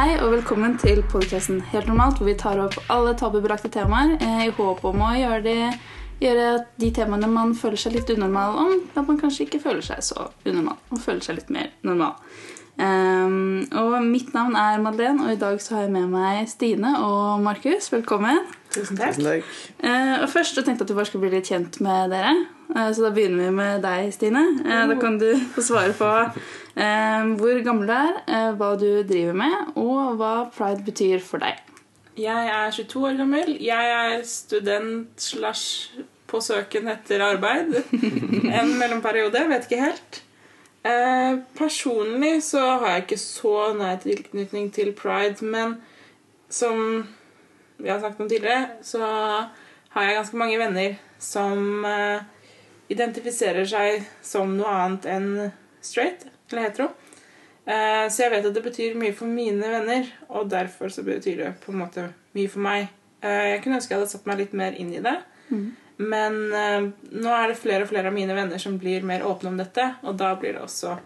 Hei og velkommen til podcasten Helt normalt, hvor vi tar opp alle tabubelagte temaer eh, i håp om å gjøre, det, gjøre de temaene man føler seg litt unormal om, at man kanskje ikke føler seg så unormal, og føler seg litt mer normal. Um, og mitt navn er Madeleine, og i dag så har jeg med meg Stine og Markus. Velkommen. Tusen takk. Tusen takk. Uh, og først så tenkte jeg at vi bare skulle bli litt kjent med dere. Uh, så da begynner vi med deg, Stine. Eh, da kan du få svare på hvor gammel du er, eh, hva du driver med, og hva pride betyr for deg. Jeg er 22 år gammel. Jeg er student slash på søken etter arbeid. En mellomperiode. Vet ikke helt. Eh, personlig så har jeg ikke så nær tilknytning til pride, men som vi har sagt om tidligere, så har jeg ganske mange venner som eh, identifiserer seg som noe annet enn straight eller hetero. Eh, så jeg vet at det betyr mye for mine venner, og derfor så betyr det på en måte mye for meg. Eh, jeg kunne ønske jeg hadde satt meg litt mer inn i det. Men eh, nå er det flere og flere av mine venner som blir mer åpne om dette, og da blir det også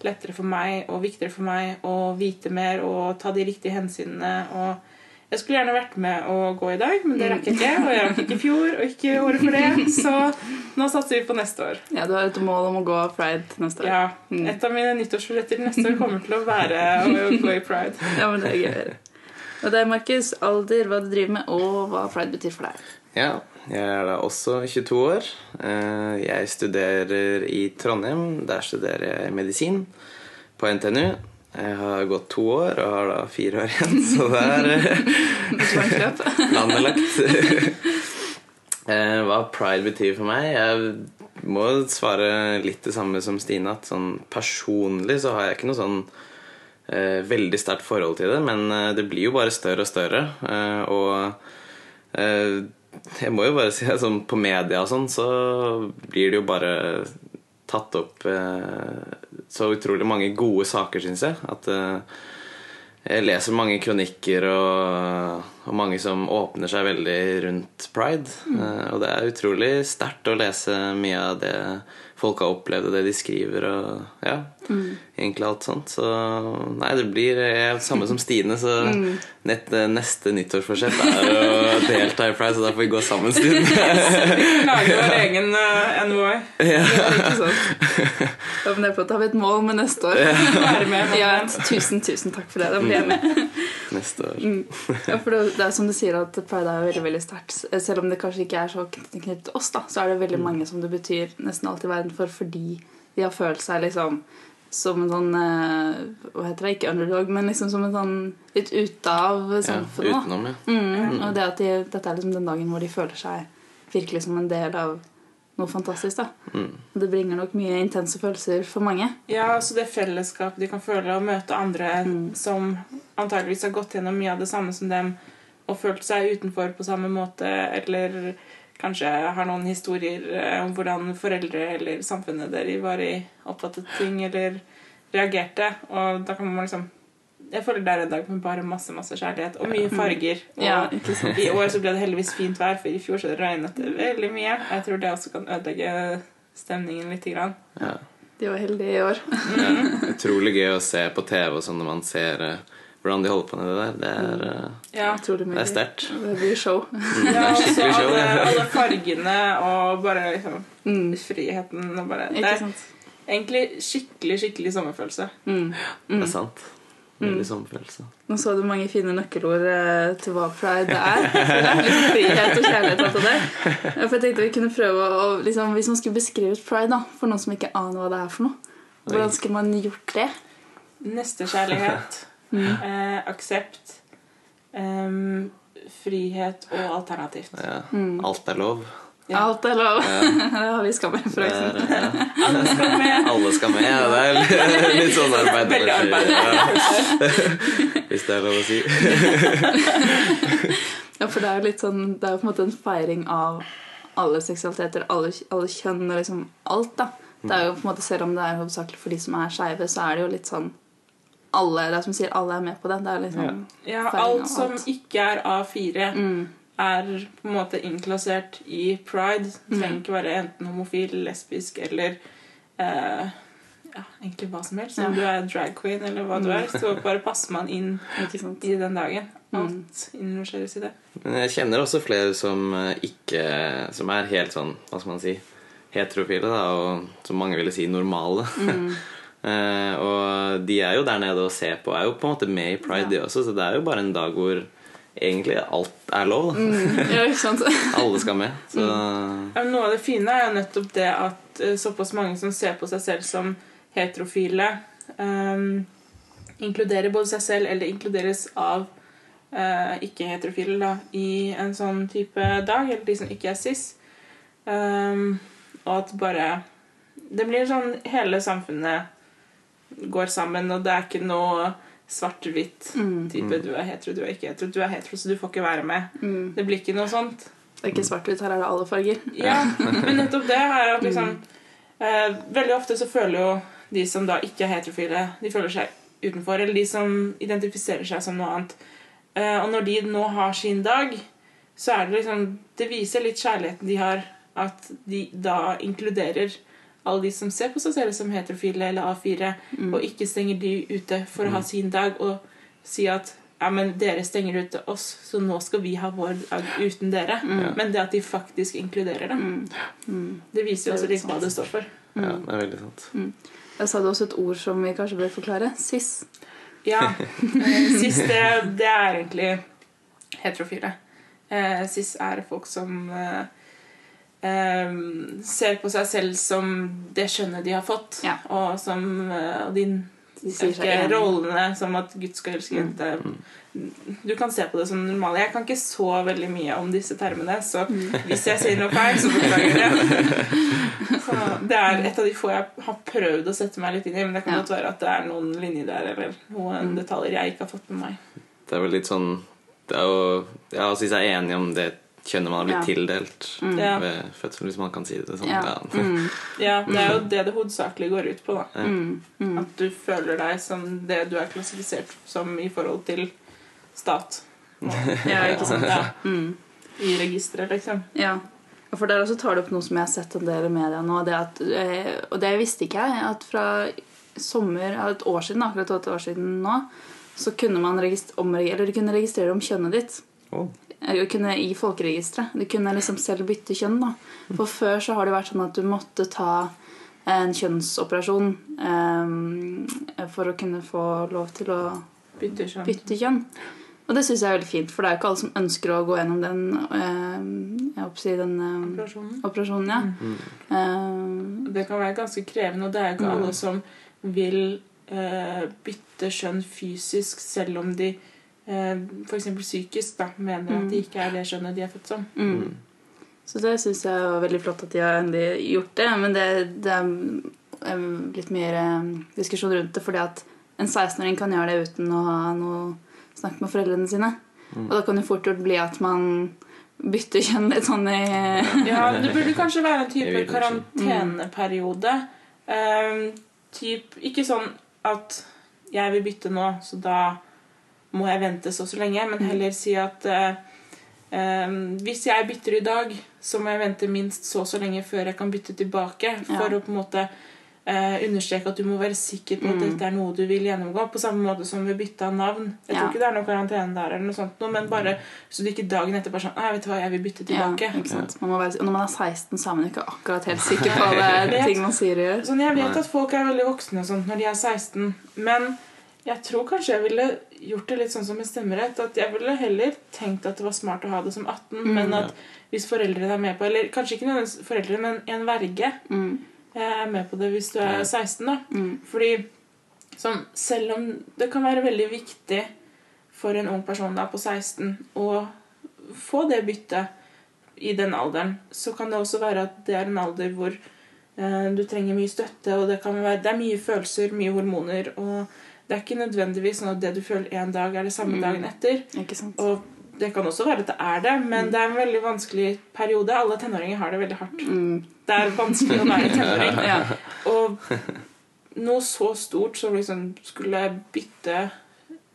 lettere for meg og viktigere for meg å vite mer og ta de riktige hensynene. og jeg skulle gjerne vært med å gå i dag, men det rakk jeg ikke. Og jeg rakk ikke i fjor, og ikke året for det. Så nå satser vi på neste år. Ja, Du har et mål om å gå pride neste år. Ja, Et av mine nyttårsforsetter neste år kommer til å være å gå i pride. Ja, men det er gøy. Og deg, Markus. Alder, hva du driver med, og hva pride betyr for deg. Ja, jeg er da også 22 år. Eh, Jeg studerer i Trondheim. Der studerer jeg medisin på NTNU. Jeg har gått to år og har da fire år igjen, så det er eh, Et langt løp. landet lagt. Eh, Hva pride betyr for meg? Jeg må svare litt det samme som Stine. At sånn personlig så har jeg ikke noe sånn eh, veldig sterkt forhold til det, men eh, det blir jo bare større og større. Eh, og eh, jeg må jo bare si at sånn, på media og sånn så blir det jo bare tatt opp eh, så utrolig mange gode saker, syns jeg. At eh, jeg leser mange kronikker og, og mange som åpner seg veldig rundt pride. Eh, og det er utrolig sterkt å lese mye av det folk har opplevd, og det de skriver, og ja, egentlig alt sånt. Så nei, det blir jeg er samme som Stine, så nett, neste nyttårsforsett er å delta i pride, så da får vi gå sammen, Stine. Lage vår egen uh, NOI. Ikke? Ja, men det er har vi et mål med neste år. Være med. Ja, tusen, tusen takk for det. Da blir jeg med. Neste år. Ja, for det, det er som du sier at pride er jo veldig veldig sterkt. Selv om det kanskje ikke er så knyttet til oss, da, så er det veldig mange som det betyr nesten alt i verden for fordi de har følt seg liksom som en sånn eh, Hva heter det? Ikke underdog, men liksom som en sånn litt ute av samfunnet. Ja, utenom, ja. Mm, og det at de, dette er liksom den dagen hvor de føler seg virkelig som en del av noe fantastisk. da. Mm. Og det bringer nok mye intense følelser for mange. Ja, altså det fellesskapet de kan føle å møte andre som antageligvis har gått gjennom mye av det samme som dem og følt seg utenfor på samme måte, eller kanskje har noen historier eh, om hvordan foreldre eller samfunnet dere var i, oppfattet ting eller reagerte. Og da kan man liksom Jeg føler det er en dag med bare masse masse kjærlighet og mye farger. Og Ja, i år så ble det heldigvis fint vær, for i fjor så regnet det veldig mye. Jeg tror det også kan ødelegge stemningen litt. Grann. Ja. De var heldige i år. Utrolig gøy å se på TV og sånn når man ser eh, hvordan de holder på med det der. Det er, eh, Ja. Det er sterkt. Det blir show. Ja, og så alle, alle fargene og bare liksom friheten og bare Det er egentlig skikkelig, skikkelig sommerfølelse. Mm. Det er sant. Veldig sommerfølelse. Nå så du mange fine nøkkelord eh, til hva pride. Er liksom frihet og kjærlighet og alt det der. For jeg tenkte vi kunne prøve å liksom, Hvis man skulle beskrevet pride da, for noen som ikke aner hva det er for noe, hvordan skulle man gjort det? Nestekjærlighet, Mm. eh, aksept, um, frihet og alternativt. Ja. Mm. Alt er lov. Ja. Alt er lov. det har vi Det skamreferansen. er, ja. Alle skal med. Alle skal med. Ja, det er litt, sånn Veldig arbeiderparti. arbeiderparti. Ja. Hvis det er lov å si. Ja, for det er jo litt sånn Det er jo på en måte en feiring av alle seksualiteter, alle, alle kjønn og liksom alt, da. Det er jo på en måte Selv om det er hovedsakelig for de som er skeive, så er det jo litt sånn alle, det er som sier, alle er med på det. Det er liksom Ja, ja. alt som alt. ikke er A4, mm, er på en måte innklassert i pride. Det trenger ikke være enten homofil, lesbisk eller eh, ja, egentlig hva som helst. Om du er drag queen eller hva du er, så bare passer man inn Ikke sant? i den dagen. Alt innrangeres i det. Men jeg kjenner også flere som eh, ikke Som er helt sånn, hva skal man si, heterofile, da, og som mange ville si normale. Eh, og de er jo der nede og ser på, er jo på en måte med i pride, de også, så det er jo bare en dag hvor egentlig alt er lov. Da. Ja, ikke sant? Alle skal med. Så Ja, men Noe av det fine er jo nettopp det at eh, såpass mange som ser på seg selv som heterofile, um, inkluderer både seg selv eller inkluderes av uh, ikke-heterofile da, i en sånn type dag, eller de som ikke er cis. Um, og at bare Det blir sånn hele samfunnet går sammen, og det er ikke noe svart-hvitt type du er hetero, du er ikke hetero, du er hetero, så du får ikke være med. Det blir ikke noe sånt. Det er ikke svart-hvitt, her er det alle farger. Ja, men nettopp det er at liksom eh, Veldig ofte så føler jo de som da ikke er heterofile, de føler seg utenfor. Eller de som identifiserer seg som noe annet. Eh, og når de nå har sin dag, så er det liksom Det viser litt kjærligheten de har, at de da inkluderer alle de som ser på seg selv som heterofile eller A4, og ikke stenger de ute for å ha sin dag, og si at ja, men dere stenger ute oss, så nå skal vi ha vår dag uten dere. Men det at de faktisk inkluderer dem, det viser jo også litt hva det står for. ja, det er veldig sant. Jeg sa det også et ord som vi kanskje bør forklare. Cis. Ja. eh, Cis, det, det er egentlig heterofile. Eh, Cis er folk som eh, eh, ser på seg selv som det skjønnet de har fått, Ja. og som eh, og de De ikke rollene som at Gud skal elske jente. Du kan se på det som normale. Jeg kan ikke så veldig mye om disse termene, så hvis jeg sier noe feil, så beklager jeg. Så det er et av de få jeg har prøvd å sette meg litt inn i, men det kan Ja. godt være at det er noen linjer der eller noen detaljer jeg ikke har fått med meg. Det er vel litt sånn Det er jo ja, å si seg enig om det kjønnet man har blitt Ja. tildelt mm. ved fødsel, hvis man kan si det sånn. Ja. Ja. Ja, det er jo det det hovedsakelig går ut på. da Mm. Mm. At du føler deg som det du er klassifisert som i forhold til stat. Ja, ikke sant? Ja, Mm. I registeret, liksom. Ja. For der også tar du opp noe som jeg har sett en del i media nå. Det at, eh, og det visste ikke jeg. At fra sommer et år siden, akkurat et år siden nå, så kunne man regist- omre- eller kunne registrere om kjønnet ditt. Å, Eller kunne I folkeregisteret. Du kunne liksom selv bytte kjønn. da For før så har det vært sånn at du måtte ta en kjønnsoperasjon eh, for å kunne få lov til å bytte kjønn. bytte kjønn. Og det syns jeg er veldig fint, for det er jo ikke alle som ønsker å gå gjennom den, eh, si, den eh, Operasjonen. operasjonen. Ja. Eh, Det kan være ganske krevende, og det er jo ikke alle som vil eh, bytte kjønn fysisk, selv om de f.eks. psykisk da, mener at de ikke er det skjønnet de er født som. mm. Så det syns jeg var veldig flott at de har endelig gjort det. Men det, det er litt mer eh, diskusjon rundt det, fordi at en 16-åring kan gjøre det uten å ha noe snakk med foreldrene sine. Og da kan det fort gjort bli at man bytter kjønn litt sånn i Ja, Det burde kanskje være en type karanteneperiode. Eh, typ, ikke sånn at jeg vil bytte nå, så da må jeg vente så og så lenge, men heller si at eh, eh, hvis jeg bytter i dag, så må jeg vente minst så og så lenge før jeg kan bytte tilbake. For Ja. å på en måte eh, understreke at du må være sikker på at Mm. dette er noe du vil gjennomgå. På samme måte som ved bytte av navn. Jeg tror Ja. ikke det er noe karantene der, eller noe sånt, men bare så du ikke dagen etter bare sånn Nei, vet du hva, jeg vil bytte Ja, tilbake. ikke sant? Man må være, når man er 16, så er man ikke akkurat helt sikker på det ting man sier og gjør. Sånn, jeg vet at folk er veldig voksne og sånt når de er 16, men jeg tror kanskje jeg ville gjort det litt sånn som med stemmerett. At jeg ville heller tenkt at det var smart å ha det som 18, men at hvis foreldrene er med på Eller kanskje ikke nødvendigvis foreldre, men en verge Mm. er med på det hvis du er 16. da. Mm. Fordi sånn, selv om det kan være veldig viktig for en ung person da på 16 å få det byttet i den alderen, så kan det også være at det er en alder hvor eh, du trenger mye støtte, og det, kan være, det er mye følelser, mye hormoner, og det er ikke nødvendigvis sånn at det du føler en dag, er det samme Mm. dagen etter. Ikke sant? Og det kan også være at det er det, men det er en veldig vanskelig periode. Alle tenåringer har det veldig hardt. Mm. Det er vanskelig å være tenåring. Ja. Og noe så stort som liksom skulle bytte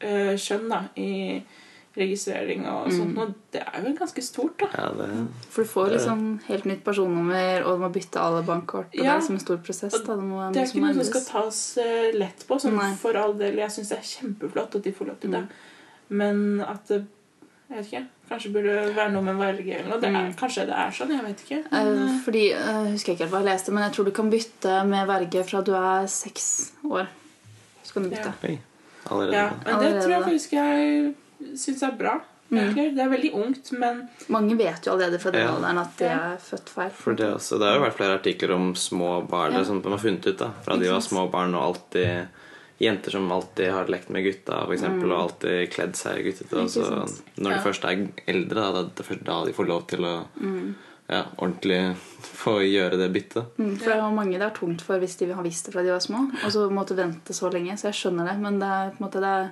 eh, kjønn da, i registrering og sånt. Og det er jo ganske stort, da. Ja, det, For du får liksom helt nytt personnummer, og du må bytte alle bankkort. Og det er liksom en stor prosess. Da. Det, må, Det er ikke noe som skal tas eh, lett på. Sånn, Nei. for all del, Jeg syns det er kjempeflott at de får lov til det. Mm. Men at det jeg vet ikke, Kanskje burde være noe med verge eller noe. Det er, Mm. Kanskje det er sånn. Jeg vet ikke. Eh, Men, eh, fordi, jeg husker jeg ikke helt hva jeg leste, men jeg tror du kan bytte med verge fra du er seks år. Så kan du bytte. Ja. allerede. ja, men det tror jeg faktisk jeg syns er bra. Mm. Det er veldig ungt, men Mange vet jo allerede fra den Ja. alderen at de er født feil. For det, også, det har jo vært flere artikler om små barn Ja. som de har funnet ut da Fra de var små barn og alltid Jenter som alltid har lekt med gutta for eksempel, og alltid kledd seg guttete. Og Mm. Så når når Ja. de først er eldre, da, da, det er først da de får lov til å Mm. ja, ordentlig få gjøre det byttet. Mm, for det er mange det er tungt for hvis de har visst det fra de var små, og så måtte vente så lenge. Så jeg skjønner det, men det er på en måte det er,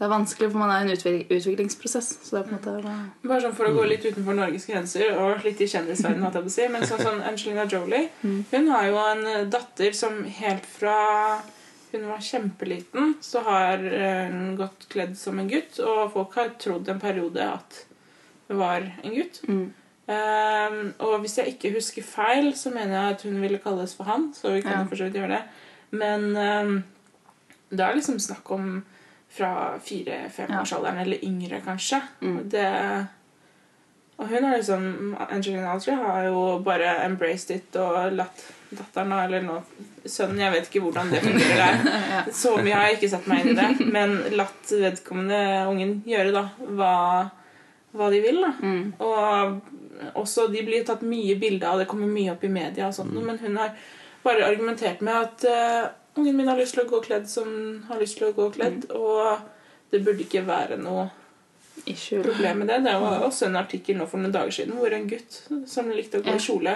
det er vanskelig, for man er i en utvik utviklingsprosess. Så det er på en måte bare... Bare sånn for å gå litt utenfor Norges grenser og litt i kjendisverdenen, si. Men sånn, sånn Angelina Jolie Mm. Hun har jo en datter som helt fra hun var kjempeliten, så har eh, hun gått kledd som en gutt. Og folk har trodd en periode at hun var en gutt. mm. Um, og hvis jeg ikke husker feil, så mener jeg at hun ville kalles for han. Så vi kan Ja. for så vidt gjøre det. Men um, det er liksom snakk om fra fire-femårsalderen eller yngre, kanskje. Mm. Det, og hun har liksom Angelina Jolie har jo bare embraced it og latt datteren eller nå, sønnen Jeg vet ikke hvordan det fungerer der. ja. Så mye har jeg ikke satt meg inn i det. Men latt vedkommende ungen gjøre da hva, hva de vil. da. Mm. Og også, de blir tatt mye bilde av, det kommer mye opp i media, og sånt, men hun har bare argumentert med at eh, ungen min har lyst til å gå kledd som har lyst til å gå kledd, og det burde ikke være noe Issue. problem med det. Det var også en artikkel nå for noen dager siden hvor en gutt som likte å gå i kjole,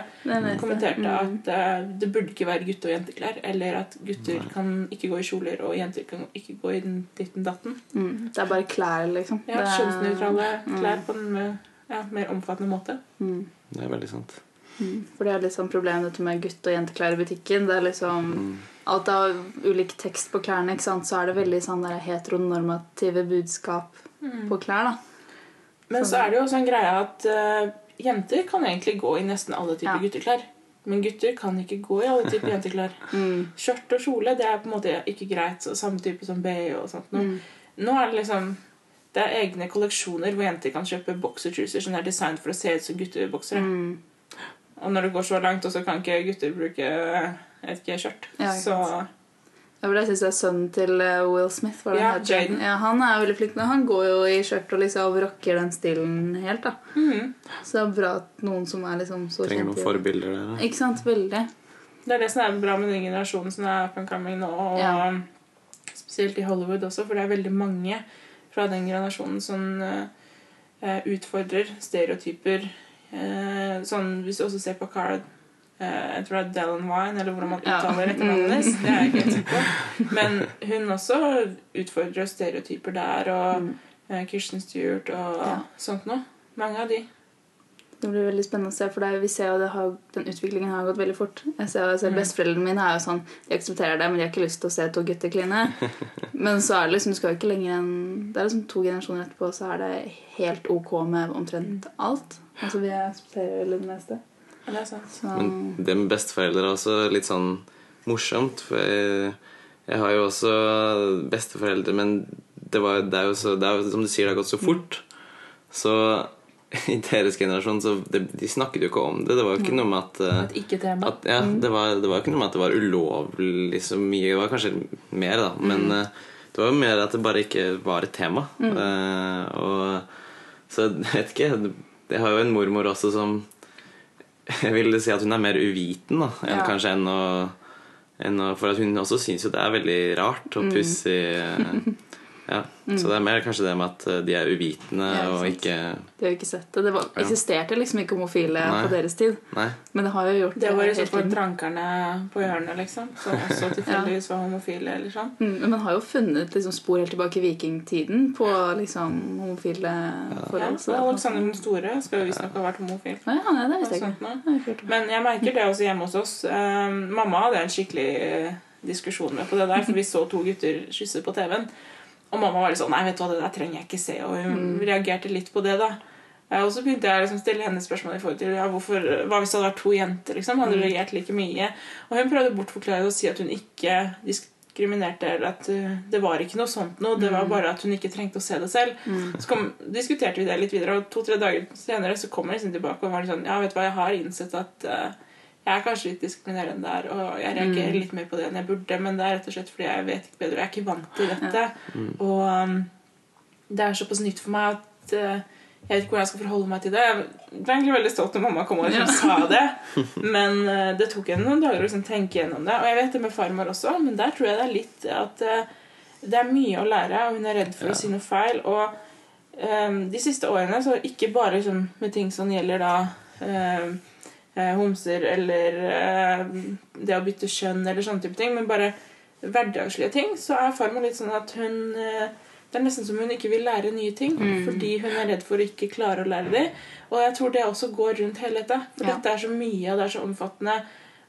kommenterte Mm. at uh, det burde ikke være gutte- og jenteklær, eller at gutter kan ikke gå i kjoler, og jenter kan ikke gå i den ditten datten. Mm. Det er bare klær, liksom. Ja, Det Kjønnsnøytrale Mm. klær på en mer- ja, mer omfattende måte. Mm. Det er veldig sant. Mm. For det er litt sånn problemet dette med gutte- og jenteklær i butikken. Det er liksom Mm. Alt av ulik tekst på klærne, ikke sant? så er det veldig sånn heteronormative budskap på klær. da. Men Sånn. så er det jo også en greie at uh, jenter kan egentlig gå i nesten alle typer Ja. gutteklær. Men gutter kan ikke gå i alle typer jenteklær. Mm. Skjørt og kjole det er på en måte ikke greit. så Samme type som BH og sånt. Nå, Mm. nå er det liksom det er egne kolleksjoner hvor jenter kan kjøpe boksertruser som er designet for å se ut som gutteboksere. Mm. Og når det går så langt, og så kan ikke gutter bruke et vet ikke, skjørt. Ja, så Ja, for det syns jeg er sønnen til eh, Will Smith. Var det Ja? Jaden. Ja, han er veldig flink, men han går jo i skjørt og liksom rocker den stilen helt. da. mhm. Så det er bra at noen som er liksom så Trenger noen kjent forbilder der. da. Ikke sant? Veldig. Det er det som er bra med den generasjonen som er up and coming nå. Og Ja. spesielt i Hollywood også, for det er veldig mange fra den generasjonen som uh, utfordrer stereotyper. Eh, sånn, hvis du også ser på Cara eh, Jeg tror det er Dallin Wine, eller hvordan man Ja. uttaler etternavnet hennes. Det er jeg ikke helt sikker på. Men hun også utfordrer stereotyper der, og Mm. eh, Kirsten Stewart og Ja. sånt noe. Mange av de. Det blir veldig spennende å se, for det, er- vi ser jo det har, den utviklingen har gått veldig fort. Jeg ser, jeg ser Mm. Besteforeldrene mine er jo sånn, de aksepterer det, men de har ikke lyst til å se to gutter kline. Men så er det liksom, du skal jo ikke lenger enn Det er liksom to generasjoner etterpå, så er det helt ok med omtrent alt. Altså Vi aksepterer vel det meste. Ja, det er sant. Så Men det med besteforeldre er også litt sånn morsomt. For jeg, jeg har jo også besteforeldre, men det, var, det, er jo så, det er jo som du sier, det har gått så fort. Så i deres generasjon så det, De snakket jo ikke om det. Det var jo ikke noe med at eh, Et ikke-tema. ja, det, var, det var ikke noe med at det var ulovlig så mye. Det var kanskje mer, da. Men eh, det var jo mer at det bare ikke var et tema. Eh, og, så jeg vet ikke. Jeg har jo en mormor også som Jeg vil si at hun er mer uviten da, enn Ja. kanskje enn å, enn å For at hun også syns jo det er veldig rart og pussig. eh, Ja, Så det er mer kanskje det med at eh, de er uvitende Ja, og ikke de har jo ikke sett det. Det var, Ja. eksisterte liksom ikke homofile Nei. på deres tid. Nei. Men det har jo gjort Det var jo sånn for drankerne på hjørnet, liksom. Som også tilfeldigvis var homofile. eller sånn. Mm, Men man har jo funnet liksom, spor helt tilbake i vikingtiden på liksom, homofile Ja, forhold. Ja, og Alexander den store skal jo visstnok ha vært homofil. Å ja, det visste jeg ikke. Det. Men jeg merker det også hjemme hos oss. Um, mamma hadde en skikkelig uh, diskusjon med på det der, for vi så to gutter kysse på TV-en. Og mamma var litt sånn Nei, vet du hva, det der trenger jeg ikke se. Og hun reagerte litt på det, da. Eh, Og så begynte jeg å liksom stille henne spørsmål i forhold til ja, hvorfor, hva hvis det hadde vært to jenter. liksom, Hadde reagert like mye. Og hun prøvde å bortforklare og si at hun ikke diskriminerte, eller at uh, det var ikke noe sånt noe. Det var bare at hun ikke trengte å se det selv. Så kom, diskuterte vi det litt videre, og to-tre dager senere så kom jeg liksom tilbake og var litt sånn Ja, vet du hva, jeg har innsett at uh, jeg er kanskje litt diskriminerende der, og jeg reagerer litt mer på det enn jeg burde, men det er rett og slett fordi jeg vet ikke bedre. Jeg er ikke vant til dette. Og um, det er såpass nytt for meg at uh, jeg vet ikke hvordan jeg skal forholde meg til det. Jeg ble egentlig veldig stolt når mamma kom og ja. sa det. Men uh, det tok henne noen dager å liksom tenke gjennom det. Og jeg vet det med farmor også, men der tror jeg det er litt at uh, det er mye å lære, og hun er redd for å si noe feil. Og um, de siste årene, så ikke bare liksom, med ting som gjelder da um, homser eller eh, det å bytte kjønn eller sånne type ting, men bare hverdagslige ting, så er farmor litt sånn at hun eh, Det er nesten som hun ikke vil lære nye ting fordi hun er redd for å ikke klare å lære dem. Og jeg tror det også går rundt hele dette. For Ja. dette er så mye, og det er så omfattende.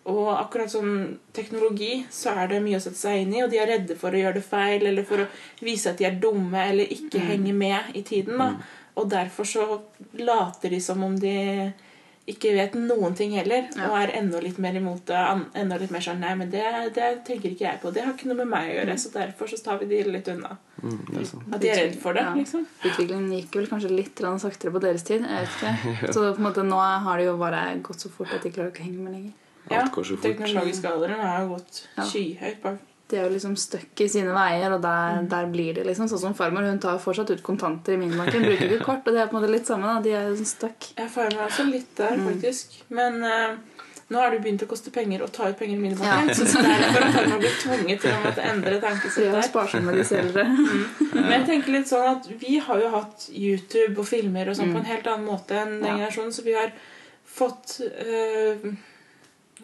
Og akkurat som teknologi så er det mye å sette seg inn i, og de er redde for å gjøre det feil eller for å vise at de er dumme eller ikke henge med i tiden. da. Og derfor så later de som om de ikke vet noen ting heller, Ja. og er enda litt mer imot det. Enda litt mer sånn Nei, men det, det tenker ikke jeg på. Det har ikke noe med meg å gjøre, så derfor så tar vi de litt unna. Mm, det er. At de er redd for det, Ja. liksom. Utviklingen gikk vel kanskje litt saktere på deres tid. Jeg vet ikke. Så på en måte nå har det jo bare gått så fort at de klarer ikke å henge med lenger. Ja, teknologisk alderen har jo gått Ja. skyhøyt. bare. De er jo liksom stuck i sine veier, og der, der blir de liksom. Sånn som farmor. Hun tar fortsatt ut kontanter i minibanken. Bruker ikke kort, og det er på en måte litt samme. da. De er jo sånn stuck. Jeg får meg også litt der, faktisk. Men uh, nå har det begynt å koste penger å ta ut penger i minibanken. Ja. Så derfor farmor blir tvunget til å måtte endre Så de er sparsomme, disse eldre. Men jeg tenker litt sånn at vi har jo hatt YouTube og filmer og sånn på en helt annen måte enn den Mm. Ja. generasjonen, så vi har fått eh,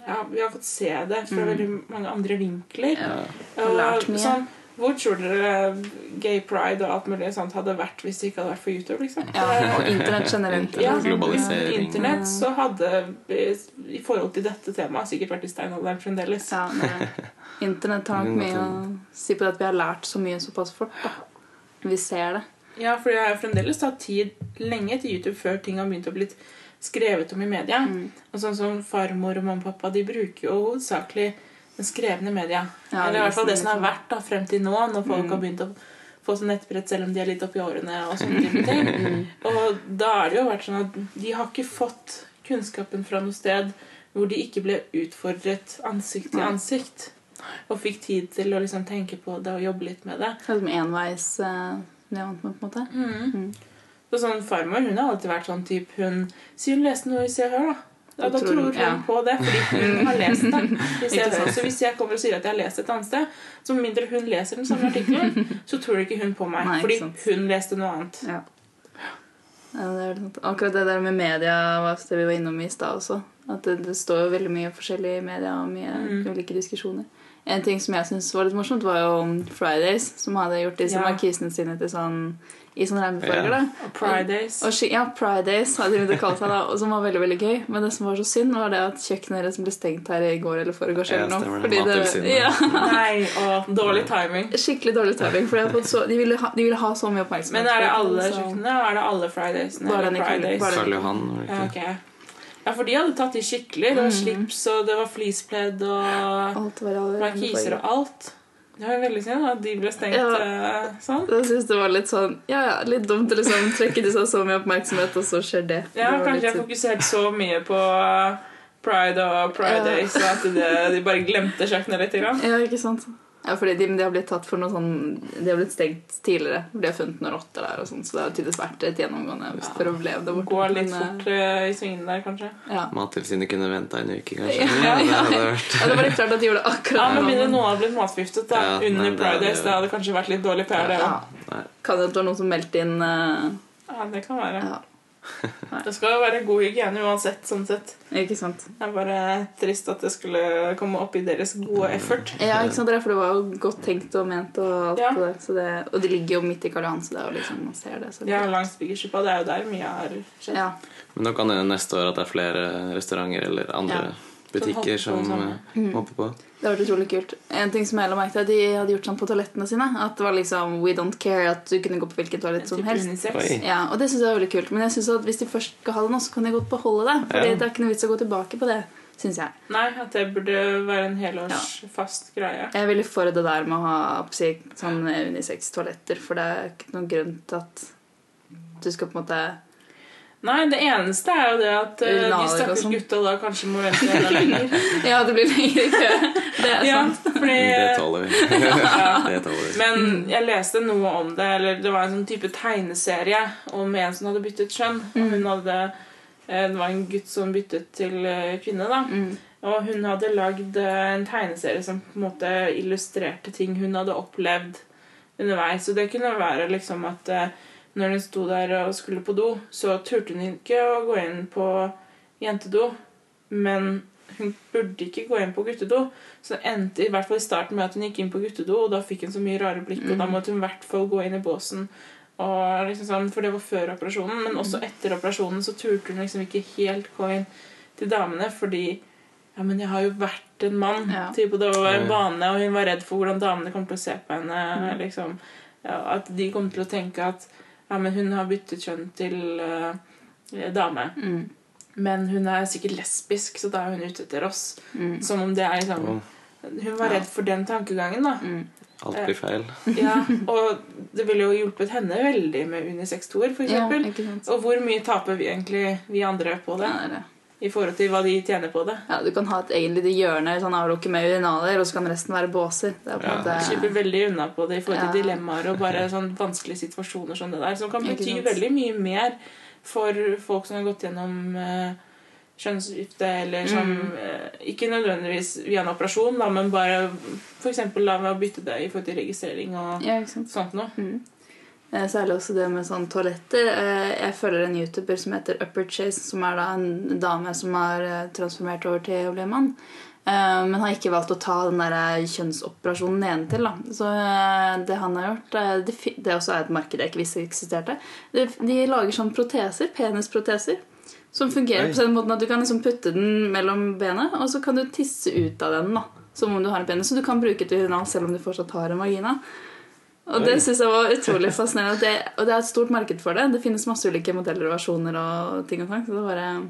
Ja, vi har fått se det fra veldig mange andre vinkler. Ja. Og Mm. lært mye. sånn, hvor tror dere gay pride og alt mulig sånt hadde vært hvis det ikke hadde vært for YouTube? liksom? Ja, og internett generelt. Ja, liksom. globalisering. Internett så hadde vi i forhold til dette temaet sikkert vært i steinalderen fremdeles. Ja, det, internett har nok mye å si på det at vi har lært så mye såpass fort. da. Vi ser det. Ja, for det har jo fremdeles tatt tid lenge til YouTube før ting har begynt å bli skrevet om i media. Mm. Og sånn som farmor og mamma og pappa de bruker jo hovedsakelig den skrevne media. Ja, Eller i hvert fall det som har vært da, frem til nå, når folk har begynt å få sånn nettbrett selv om de er litt oppi årene. Og sånne type ting. Og da har det jo vært sånn at de har ikke fått kunnskapen fra noe sted hvor de ikke ble utfordret ansikt til ansikt. Og fikk tid til å liksom tenke på det og jobbe litt med det. Er som enveis vi er vant med, på en måte. Mm. Så sånn Farmor hun har alltid vært sånn type Hun sier hun leste noe i Se og Hør, da. Da da tror tror hun- ja. på det, fordi hun har lest det. Hvis jeg. Så hvis jeg kommer og sier at jeg har lest et annet sted, så med mindre hun leser den samme artikkelen, så tror ikke hun på meg. Nei, fordi sant. hun leste noe annet. Ja. Ja, det er. Akkurat det der med media var det vi var innom i stad også. At det, det står jo veldig mye forskjellig i media og mye Mm. ulike diskusjoner. En ting som jeg syntes var litt morsomt, var jo Fridays, som hadde gjort disse Ja. markisene sine til sånn i sånne regnbuefarger. Ja. Og Og ja, Pridays hadde de kalt seg da, og som var veldig veldig gøy. Men det som var så synd, var det at kjøkkenet deres ble stengt her i går eller foregårs. Ja, fordi det- Ja, Nei, og dårlig timing. skikkelig dårlig timing. For så, de, ville ha, de ville ha så mye oppmerksomhet. Men er det alle kjøkkenene, og er det alle Fridaysene? Bare eller den i Pride Karl- Johan, det Ja, for de hadde tatt de skikkelig. Det var Mm. slips, og det var fleecepledd og Alt var markiser og alt. Det var veldig synd at de ble stengt Ja. eh, sånn. Jeg synes det var litt sånn Ja, ja, litt dumt å liksom trekke til seg så mye oppmerksomhet, og så skjer det. Ja, det kanskje jeg fokuserte så mye på Pride og Pride Ja. Days at de, de bare glemte kjøkkenet litt. Grann. Ja, ikke sant? Ja, fordi de, de har blitt tatt for noe sånn De har blitt stengt tidligere. De har funnet noen rotter der, og sånn, så det har tydeligvis vært et gjennomgående Ja. problem der borte. Gå litt Men, fort uh, i svingene der, kanskje. Ja. Mattilsynet kunne venta en uke, kanskje. Ja, det ja. hadde ja, det var litt klart at de gjorde det Ja, akkurat Med mindre noen hadde blitt matforgiftet da, Ja, under nei, det Pride Days. Det hadde kanskje vært litt dårlig PR, det òg. Nei. Kan det være noen som meldte inn uh, Ja, det kan være. Ja, Det skal jo være god hygiene uansett. sånn sett. ikke sant? Det er bare trist at det skulle komme opp i deres gode effort. Ja, ikke sant? Er for det var jo godt tenkt og ment, og alt Ja. det. Så det, og det ligger jo midt i Karl Johan, så det er jo liksom, man ser det. Så Ja, langs Biggerskipa. Det er jo der mye har skjedd. ja. Men nå kan det neste år at det er flere restauranter eller andre Ja. Butikker Som mm. holdt på eh, hopper på. Det har vært utrolig kult. En ting som jeg la merke til, de hadde gjort sånn på toalettene sine. At det var liksom We don't care. At du kunne gå på hvilket toalett som helst. Ja, og det synes jeg var veldig kult. Men jeg synes at hvis de først skal ha det nå, så kan de godt beholde det. Fordi Ja. det er ikke noe vits å gå tilbake på det, syns jeg. Nei, at det burde være en helårs fast greie. Jeg er veldig for det der med å ha sånn unisex-toaletter, for det er ikke noen grunn til at du skal på en måte Nei, det eneste er jo det at uh, de stakkars sånn. gutta da kanskje må vente enda lenger. Ja, det blir lengre kø. Det er Ja, sant. fordi Det tåler vi. ja. Det tåler vi. Men jeg leste noe om det, eller det var en sånn type tegneserie om en som hadde byttet kjønn. Og hun hadde, eh, det var en gutt som byttet til eh, kvinne, da. Mm. Og hun hadde lagd en tegneserie som på en måte illustrerte ting hun hadde opplevd underveis. Og det kunne være liksom at eh, når hun sto der og skulle på do, så turte hun ikke å gå inn på jentedo. Men hun burde ikke gå inn på guttedo. Så det endte i hvert fall i starten med at hun gikk inn på guttedo, og da fikk hun så mye rare blikk, og da måtte hun i hvert fall gå inn i båsen. Og liksom sånn, for det var før operasjonen, men også etter operasjonen så turte hun liksom ikke helt gå inn til damene, fordi ja, men jeg har jo vært en mann. Ja. Typ, det var en vane, og hun var redd for hvordan damene kom til å se på henne. liksom. Ja, at de kom til å tenke at ja, men hun har byttet kjønn til uh, dame. Mm. Men hun er sikkert lesbisk, så da er hun ute etter oss. Mm. Som om det er liksom oh. Hun var redd for den tankegangen, da. Mm. alt blir feil. Ja, og det ville jo hjulpet henne veldig med unisex-toer, for Ja. Og hvor mye taper vi egentlig, vi andre, på det? Ja, det er det. I forhold til hva de tjener på det? Ja, du kan ha et egentlig lite hjørne sånn avlukke med urinaler, og så kan resten være båser. Det er på Ja. måte... Du slipper veldig unna på det i forhold til Ja. dilemmaer og bare sånn vanskelige situasjoner som det der, som kan bety veldig mye mer for folk som har gått gjennom uh, kjønnsskifte, eller som Mm. uh, Ikke nødvendigvis via en operasjon, da, men bare f.eks. la å bytte det i forhold til registrering og Ja, sånt noe. Mm. Eh, Særlig også det med sånn toaletter. Eh, Jeg følger en YouTuber som heter Upper Chase, som er da en dame som har eh, transformert over til å bli mann. Men har ikke valgt å ta den der kjønnsoperasjonen nedentil. da. Så det han har gjort Det, er det også er et marked jeg ikke visste eksisterte. De lager sånn proteser, penisproteser. Som fungerer Oi. på den måten at du kan liksom putte den mellom benet, og så kan du tisse ut av den. da Som om du har en penis. Så du kan bruke til urinal selv om du fortsatt har en vagina. Og det syns jeg var utrolig fascinerende. Det, og det er et stort marked for det. Det finnes masse ulike modeller og versjoner og ting og sånn. Så det bare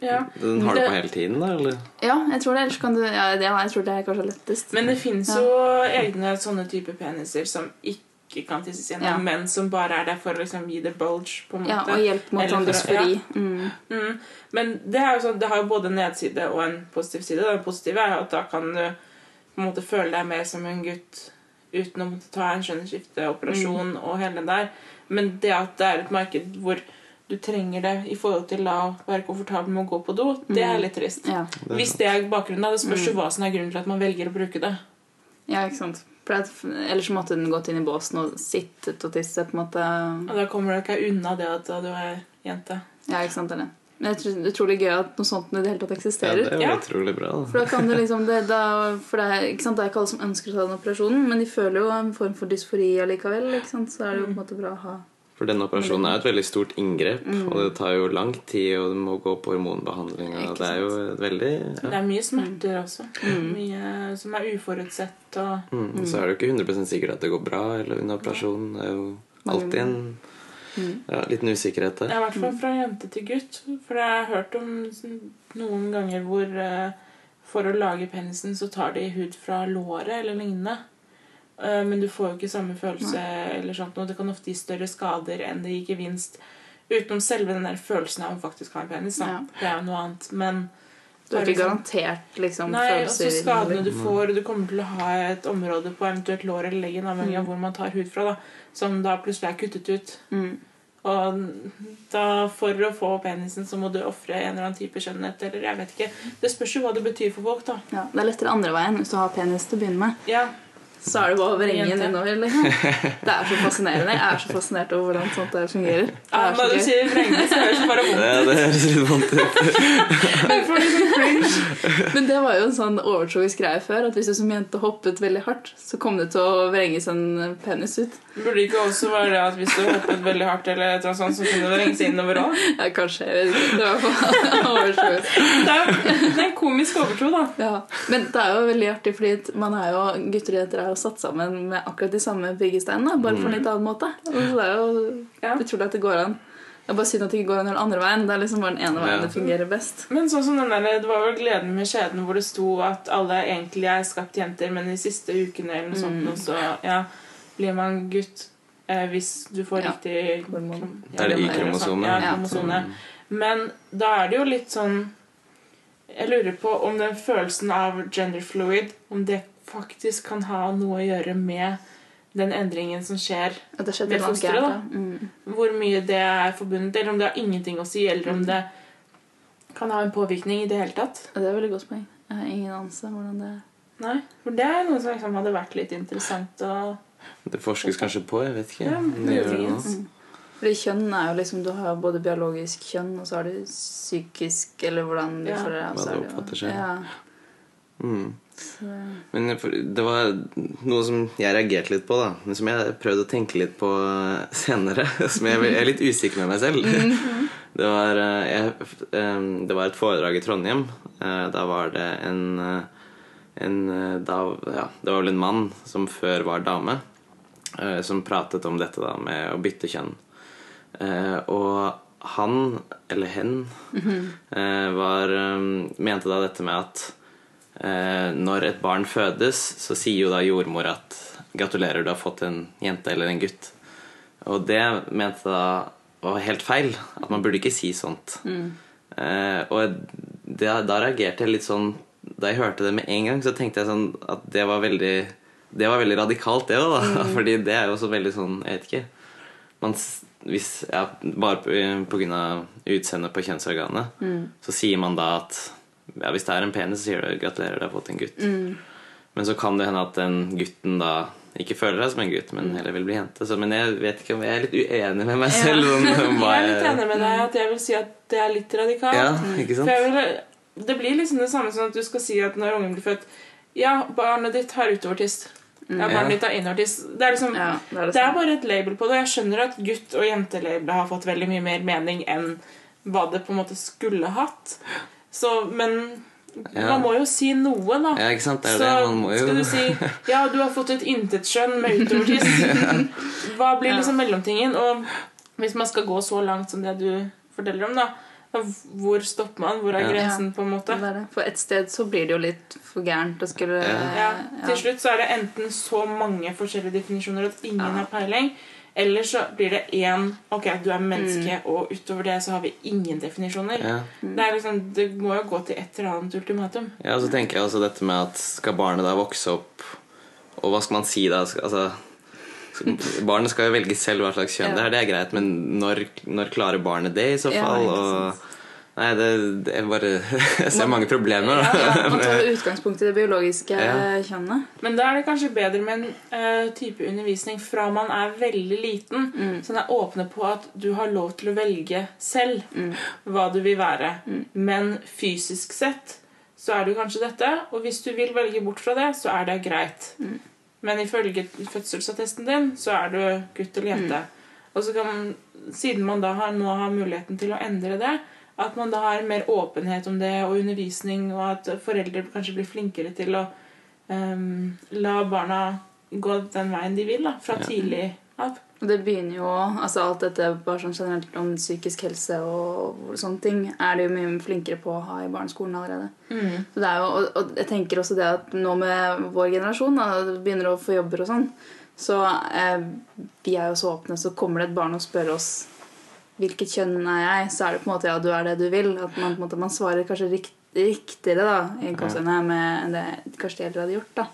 Ja. Den har du Det- på hele tiden, da? eller? Ja, jeg tror det. Ellers kan du Ja, det, jeg tror det er kanskje lettest. Men det fins Ja. jo egne sånne typer peniser som ikke kan tisses gjennom, Ja. men som bare er der for å liksom, gi det bulge. på en måte. Ja, og hjelp mot dysfori. Mm. Mm. Men det, er jo sånn, det har jo både en nedside og en positiv side. Den positive er jo at da kan du på en måte føle deg mer som en gutt uten å måtte ta en skjønnskifteoperasjon Mm. og hele den der. Men det at det er et marked hvor du trenger det i forhold til å være komfortabel med å gå på do, det er litt trist. Ja. Hvis det er bakgrunnen, da. Det spørs Mm. jo hva som er grunnen til at man velger å bruke det. ja, ikke sant. Ellers måtte den gått inn i båsen og sittet og tisset. på en måte. Og da kommer du ikke unna det at du er jente. Ja, ikke sant, eller? Men jeg tror det er utrolig gøy at noe sånt i det hele tatt eksisterer. Ja, det er jo utrolig bra. da. For da kan du liksom det, da, For det er, ikke sant, det er ikke alle som ønsker å ta den operasjonen, men de føler jo en form for dysfori allikevel. Ikke sant? Så er det jo på en måte bra å ha For denne operasjonen er et veldig stort inngrep, Mm. og det tar jo lang tid, og du må gå på hormonbehandling, og det er jo et veldig Det er mye smerter også. Mm. Mye som er uforutsett. Og mm. Så er det jo ikke 100 sikkert at det går bra eller under operasjonen. Det er jo alltid en Mm. ja, liten usikkerhet Ja, der. I hvert fall fra jente til gutt. For jeg har hørt om noen ganger hvor eh, for å lage penisen så tar de hud fra låret eller lignende. Eh, Men du får jo ikke samme følelse eller sånt, og det kan ofte gi større skader enn det gir gevinst. Utenom selve den der følelsen av å faktisk ha en penis. Ja. Det er jo noe annet. Men Du har ikke liksom- garantert liksom, Nei, følelser så skadene du får Du kommer til å ha et område på eventuelt lår eller leggen, avhengig av Mm. hvor man tar hud fra, da, som da plutselig er kuttet ut. Mm. Og da for å få penisen så må du ofre en eller annen type skjønnhet. Eller jeg vet ikke. Det spørs jo hva det betyr for folk, da. Ja, det er lettere andre veien hvis du har penis til å begynne med. Ja, så er det bare å vrenge den innover. Liksom. Det er så fascinerende. Jeg er så fascinert over hvordan sånt der fungerer. Det Ja, er når du gøy. sier vrenge, så høres det bare vondt Ja, det høres litt vondt ut. Cringe. Men det var jo en sånn overtroisk greie før, at hvis du som jente hoppet veldig hardt, så kom det til å vrenges en penis ut. Burde det ikke også være det at hvis du hoppet veldig hardt, eller et eller annet sånt, så kunne det vrenges innover òg? Ja, kanskje. Jeg vet ikke. Det var i overtroisk. Det er det er en komisk overtro, da. Ja. Men det er jo veldig artig, fordi man er jo, gutter og jenter er jo satt sammen med akkurat de samme byggesteinene, bare på en litt annen måte. Og så det er jo Ja. utrolig at det går an. Det er bare synd at det ikke går an den andre veien. Det er liksom bare den ene veien Ja. det fungerer best. Men sånn som den der, det var vel 'Gleden med skjeden' hvor det sto at alle egentlig er skapt jenter, men de siste ukene eller noe sånt, Mm. og så ja, blir man gutt eh, hvis du får Ja. riktig Hormon. Ja, er det Y-kromosomet. Ja, Ja. kromosone. Men da er det jo litt sånn Jeg lurer på om den følelsen av gender fluid Om det faktisk kan ha noe å gjøre med den endringen som skjer. Med fosteret. Mm. Hvor mye det er forbundet, eller om det har ingenting å si, eller om det kan ha en påvirkning i det hele tatt. Det er et veldig godt poeng. Jeg har ingen anelse om hvordan det er. Nei, for det er noe som liksom hadde vært litt interessant å Det forskes kanskje på, jeg vet ikke. Ja, det gjør det nå. muligens. Fordi kjønn er jo liksom Du har både biologisk kjønn, og så har du psykisk, eller hvordan du Ja. føler deg. Hva det oppfatter seg. Ja, Mm. Men det var noe som jeg reagerte litt på, da. Men som jeg prøvde å tenke litt på senere. Som jeg er litt usikker med meg selv. Det var, eh, jeg, eh, det var et foredrag i Trondheim. Eh, Da var det en, en da, ja, Det var vel en mann som før var dame, som pratet om dette da med å bytte kjønn. Og han, eller hen, eh, var, mente da dette med at når et barn fødes, så sier jo da jordmor at 'gratulerer, du har fått en jente eller en gutt'. Og det mente da var helt feil. At man burde ikke si sånt. Eh, og det, da reagerte jeg litt sånn Da jeg hørte det med en gang, så tenkte jeg sånn at det var veldig Det var veldig radikalt, det òg, da. Fordi det er jo så veldig sånn Jeg vet ikke. Man, hvis, ja, bare av utseendet på kjønnsorganet, så sier man da at ja, Hvis det er en penis, så sier du 'gratulerer, du har fått en gutt'. Men så kan det hende at den gutten da ikke føler seg som en gutt, men heller vil bli jente. Så, men jeg vet ikke om jeg er litt uenig med meg selv. Om, om hva Jeg er litt enig med deg at jeg vil si at det er litt radikalt. Ja, ikke For sant? jeg vil, det blir liksom det samme som at du skal si at når ungen blir født Ja, barnet ditt har utovertiss. Ja, barnet Ja. ditt har innovertist. Det er liksom ja, det er det Det er bare et label på det. Jeg skjønner at gutt- og jentelabelet har fått veldig mye mer mening enn hva det på en måte skulle hatt. Så, men Ja. man må jo si noe, da. Ja, ikke sant? Det er Så det. Man må jo skal du si Ja, du har fått et intetskjønn med utovertiss. Hva blir liksom mellomtingen? Og hvis man skal gå så langt som det du forteller om, da hvor stopper man? Hvor er Ja. grensen, på en måte? For et sted så blir det jo litt for gærent å skulle Ja. Ja, til slutt så er det enten så mange forskjellige definisjoner at ingen Ja. har peiling, eller så blir det én Ok, du er menneske, og utover det så har vi ingen definisjoner. ja. Det, er liksom, det må jo gå til et eller annet ultimatum. ja, og så tenker jeg også dette med at skal barnet da vokse opp Og hva skal man si da? Altså, barnet skal jo velge selv hva slags kjønn Ja. det er, det er greit, men når, når klarer barnet det i så Ja, fall? ikke og, nei, det, det er bare Jeg ser mange problemer. Da. Ja, Man tar utgangspunkt i det biologiske Ja. kjønnet. Men da er det kanskje bedre med en uh, type undervisning fra man er veldig liten, som er åpne på at du har lov til å velge selv hva du vil være. Men fysisk sett så er du kanskje dette, og hvis du vil velge bort fra det, så er det greit. Men ifølge fødselsattesten din så er du gutt eller jente. Og så kan, siden man da har, nå har muligheten til å endre det, at man da har mer åpenhet om det og undervisning, og at foreldre kanskje blir flinkere til å um, la barna gå den veien de vil, da, fra Ja. tidlig av. Og det begynner jo altså Alt dette bare sånn generelt om psykisk helse og sånne ting er de jo mye flinkere på å ha i barneskolen allerede. Så det er jo, og, og jeg tenker også det at nå med vår generasjon da, begynner å få jobber og sånn, så eh, vi er jo så åpne, så kommer det et barn og spør oss hvilket kjønn er jeg, så er det på en måte ja, du er det du vil. At man, på en måte, man svarer kanskje rikt, riktigere da, i gåseøynene med enn det kanskje de eldre hadde gjort. da.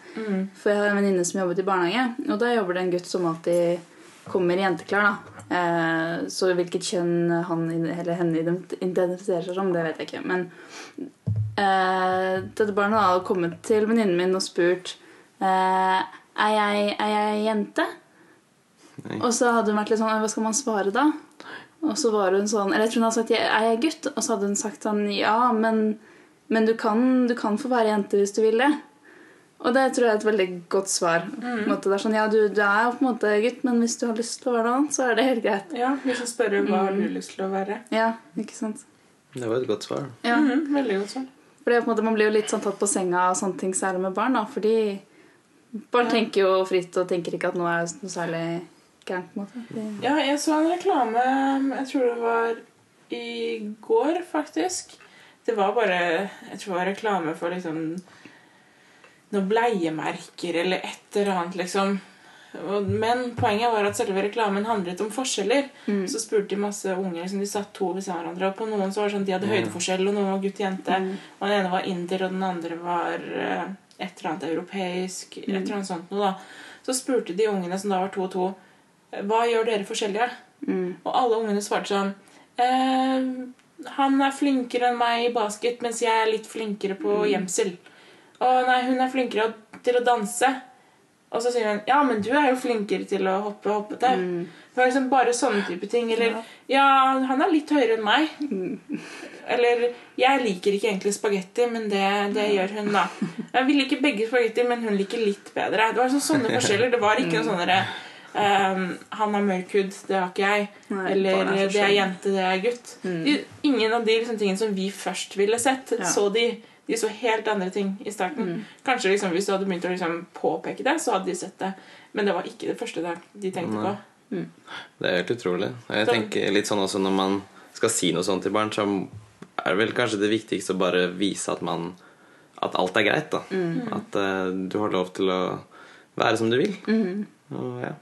For jeg har en venninne som jobbet i barnehage, og da jobber det en gutt som alltid kommer i jenteklær. da. Eh, så hvilket kjønn han eller henne identifiserer seg som, det vet jeg ikke. Men eh, dette barnet hadde kommet til venninnen min og spurt eh, Er jeg, er jeg jente? Nei. Og så hadde hun vært litt sånn Hva skal man svare da? Og så var hun sånn Eller jeg tror hun hadde sagt Er jeg gutt? Og så hadde hun sagt sånn Ja, men, men du, kan, du kan få være jente hvis du vil det. Og det tror jeg er et veldig godt svar. På en måte. Det er sånn, ja, du, du er på en måte gutt, men hvis du har lyst til å være noe annet, så er det helt greit. Ja, Hvis jeg spør hva har du lyst til å være. Ja, ikke sant? Det var et godt svar. Ja. Mhm, veldig godt svar. Fordi på en måte, Man blir jo litt sånn tatt på senga av sånne ting, særlig med barn. da, Fordi barn Ja. tenker jo fritt og tenker ikke at noe er noe særlig gærent. på en måte. Ja, jeg så en reklame Jeg tror det var i går, faktisk. Det var bare Jeg tror det var reklame for liksom noen bleiemerker eller et eller annet, liksom. Men poenget var at selve reklamen handlet om forskjeller. Mm. Så spurte de masse unger Liksom, de satt to ved siden av hverandre. Og på noen så var det sånn de hadde høydeforskjell, og noen var gutt-jente. Mm. Og den ene var inder, og den andre var eh, et eller annet europeisk. Et eller annet sånt noe da. Så spurte de ungene som da var to og to, hva gjør dere forskjellige? Mm. Og alle ungene svarte sånn eh, Han er flinkere enn meg i basket, mens jeg er litt flinkere på gjemsel. Å nei, hun er flinkere til å danse. Og så sier hun ja, men du er jo flinkere til å hoppe hoppetau. Mm. Det var liksom bare sånne type ting. Eller ja, han er litt høyere enn meg. Eller jeg liker ikke egentlig spagetti, men det, det gjør hun, da. Jeg vil ikke begge spagetti, men hun liker litt bedre. Det var sånn, sånne forskjeller. Det var ikke noe sånn derre ehm, Han har mørk hud, det har ikke jeg. Nei, Eller er det er jente, det er gutt. De, ingen av de liksom, tingene som vi først ville sett, Ja. så de. De så helt andre ting i starten. Kanskje liksom, Hvis du hadde begynt å liksom, påpeke det, så hadde de sett det. Men det var ikke det første de- de tenkte Nei. på. Det er helt utrolig. Jeg Så- tenker litt sånn også når man skal si noe sånt til barn, så er det vel kanskje det viktigste å bare vise at man At alt er greit, da. At uh, du har lov til å være som du vil. Og, ja.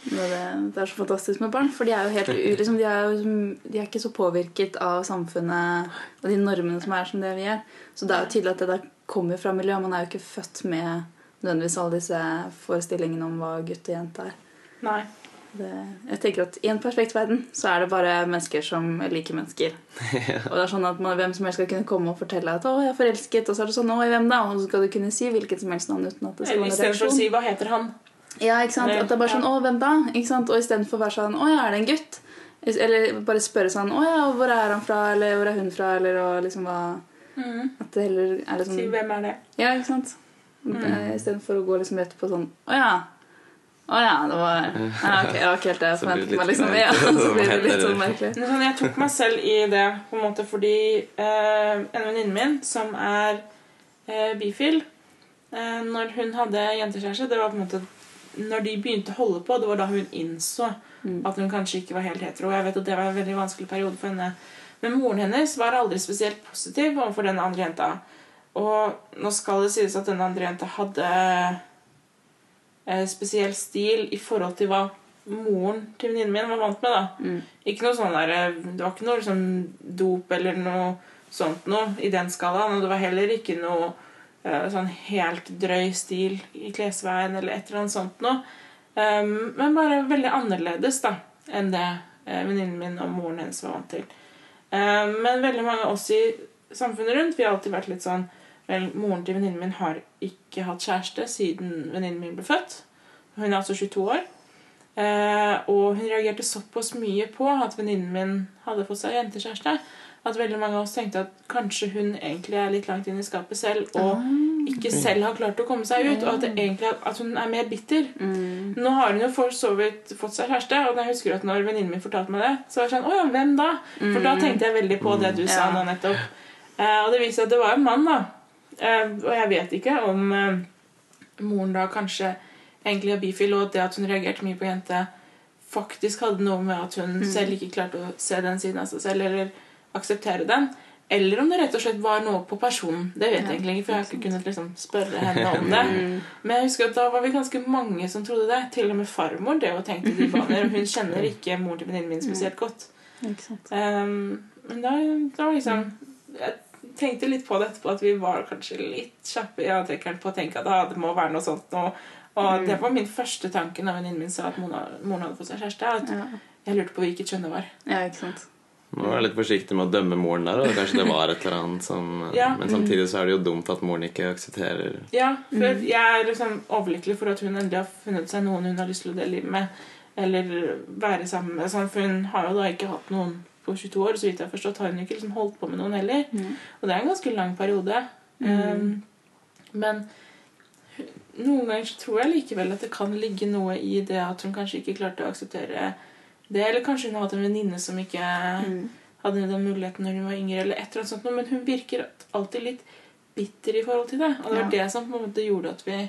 Det, det, er så fantastisk med barn, for de er jo helt u- liksom, de, er jo, de er ikke så påvirket av samfunnet og de normene som er som det vi er. Så det er jo tydelig at det der kommer fra miljøet. Man er jo ikke født med nødvendigvis alle disse forestillingene om hva gutt og jente er. Nei. Det, jeg tenker at I en perfekt verden så er det bare mennesker som liker mennesker. Og det er sånn at man, Hvem som helst skal kunne komme og fortelle at 'å, jeg er forelsket', og så er det sånn 'å, i hvem da?' Og så skal du kunne si hvilket som helst navn uten at det skal Eller være en istedenfor å si 'hva heter han'? Ja, ikke sant? Eller- At det er bare sånn ja. 'Å, hvem da?' Ikke sant? Og istedenfor å være sånn 'Å ja, er det en gutt?' Eller bare spørre sånn 'Å ja, hvor er han fra?' Eller 'hvor er hun fra?' Eller og liksom hva At det heller er liksom Si 'hvem er det'? Ja, ikke sant? Mm. Istedenfor å gå liksom rett på sånn 'Å ja'. Å ja, det var ja, ok, det var ikke helt det jeg forventet meg. Liksom. Ja, så blir det litt sånn merkelig. Sånn, jeg tok meg selv i det på en måte fordi eh, en venninne min som er eh, bifil eh, Når hun hadde jentekjæreste, det var på en måte når de begynte å holde på, det var da hun innså at hun kanskje ikke var helt hetero. Jeg vet at Det var en veldig vanskelig periode for henne. Men moren hennes var aldri spesielt positiv overfor den andre jenta. Og nå skal det sies at den andre jenta hadde eh, spesiell stil i forhold til hva moren til venninnen min var vant med. da. Ikke noe sånn der, eh, Det var ikke noe liksom dop eller noe sånt noe i den skalaen. Og det var heller ikke noe sånn helt drøy stil i klesveien eller et eller annet sånt noe. Um, men bare veldig annerledes da, enn det eh, venninnen min og moren hennes var vant til. Um, men veldig mange av oss i samfunnet rundt vi har alltid vært litt sånn Vel, moren til venninnen min har ikke hatt kjæreste siden venninnen min ble født. Hun er altså 22 år. Eh, og hun reagerte såpass mye på at venninnen min hadde fått seg jentekjæreste, at veldig mange av oss tenkte at kanskje hun egentlig er litt langt inn i skapet selv og ikke selv har klart å komme seg ut, og at, det egentlig, at hun er mer bitter. Nå har hun jo for så vidt fått seg kjæreste, og jeg husker at når venninnen min fortalte meg det, så var jeg sånn Å ja, hvem da? For da tenkte jeg veldig på det du sa Ja. nå nettopp. Eh, og det viser seg at det var en mann, da. Eh, og jeg vet ikke om eh, moren da kanskje egentlig er bifil, og det at hun reagerte mye på jente, faktisk hadde noe med at hun selv ikke klarte å se den siden av seg selv, eller akseptere den. Eller om det rett og slett var noe på personen. Det vet jeg egentlig ikke, for jeg har ikke kunnet liksom spørre henne om det. Men jeg husker at da var vi ganske mange som trodde det. Til og med farmor det og tenkte de baner. Og hun kjenner ikke moren til venninnen min spesielt godt. Um, men da, da liksom Jeg tenkte litt på det etterpå, at vi var kanskje litt kjappe i avtrekkeren på å tenke at ah, det må være noe sånt nå. Og det var min første tanke da venninnen min sa at moren hadde fått seg kjæreste. At jeg lurte på hvilket kjønn det var. ja, ikke sant. Man må være litt forsiktig med å dømme moren der. Og kanskje det var et eller annet som Ja. Men samtidig så er det jo dumt at moren ikke aksepterer Ja, for jeg er liksom overlykkelig for at hun endelig har funnet seg noen hun har lyst til å dele livet med. Eller være sammen med. Sånn, for hun har jo da ikke hatt noen på 22 år. Så vidt jeg har forstått, har hun ikke liksom holdt på med noen heller. Og det er en ganske lang periode. Um, men noen ganger så tror jeg likevel at det kan ligge noe i det at hun kanskje ikke klarte å akseptere det. Eller kanskje hun har hatt en venninne som ikke hadde den muligheten når hun var yngre. eller et eller annet sånt. Men hun virker alltid litt bitter i forhold til det. Og det var Ja. det som på en måte gjorde at vi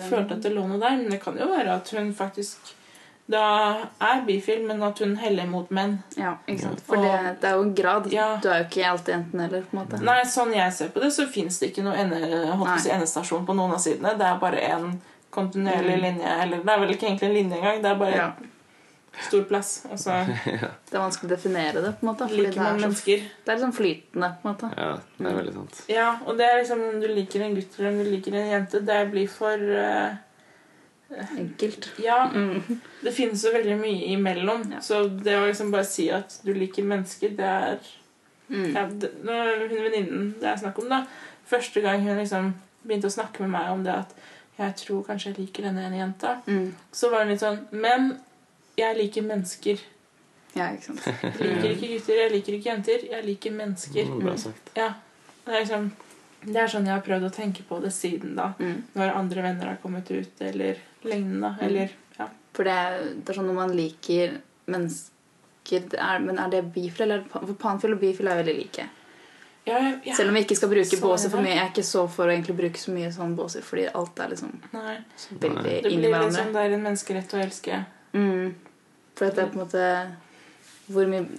følte at det lå noe der. Men det kan jo være at hun faktisk da er bifil, men at hun heller mot menn. Ja, ikke sant? For det, det er jo en grad. Ja. Du er jo ikke alltid enten eller. på en måte. Nei, sånn jeg ser på det, så fins det ikke noe ende, holdt på å si, endestasjon på noen av sidene. Det er bare en kontinuerlig linje. Eller det er vel ikke egentlig en linje engang. Det er bare Mm. Ja. Stor plass. Altså, ja. Det er vanskelig å definere det. på en måte. liker det, man så, mennesker. det er liksom flytende. på en måte. Ja, det er veldig sant. Ja, og det er liksom om du liker en gutt eller om du liker en jente. Det blir for uh, Enkelt. Ja, Mm. det finnes jo veldig mye imellom. Ja. Så det å liksom bare si at du liker mennesker, det er Mm. ja, det, hun venninnen det er snakk om, da Første gang hun liksom begynte å snakke med meg om det at jeg tror kanskje jeg liker denne ene jenta, Mm. så var hun litt sånn Men jeg liker mennesker. Ja, ikke sant. Jeg liker ikke gutter, jeg liker ikke jenter. Jeg liker mennesker. Mm, bra sagt. Ja, det er liksom det er sånn jeg har prøvd å tenke på det siden da. Mm. Når andre venner har kommet ut, eller lignende. da. Eller, ja. For det, er- det er sånn når man liker mennesker det er, Men er det bifil eller For panfil og bifil er veldig like. Ja, ja, ja. Selv om vi ikke skal bruke båser for mye. Jeg er ikke så for å egentlig bruke så mye sånn båser, fordi alt er liksom Nei. veldig Det inni blir litt blir liksom det er en menneskerett å elske. Mm. For at det er på en måte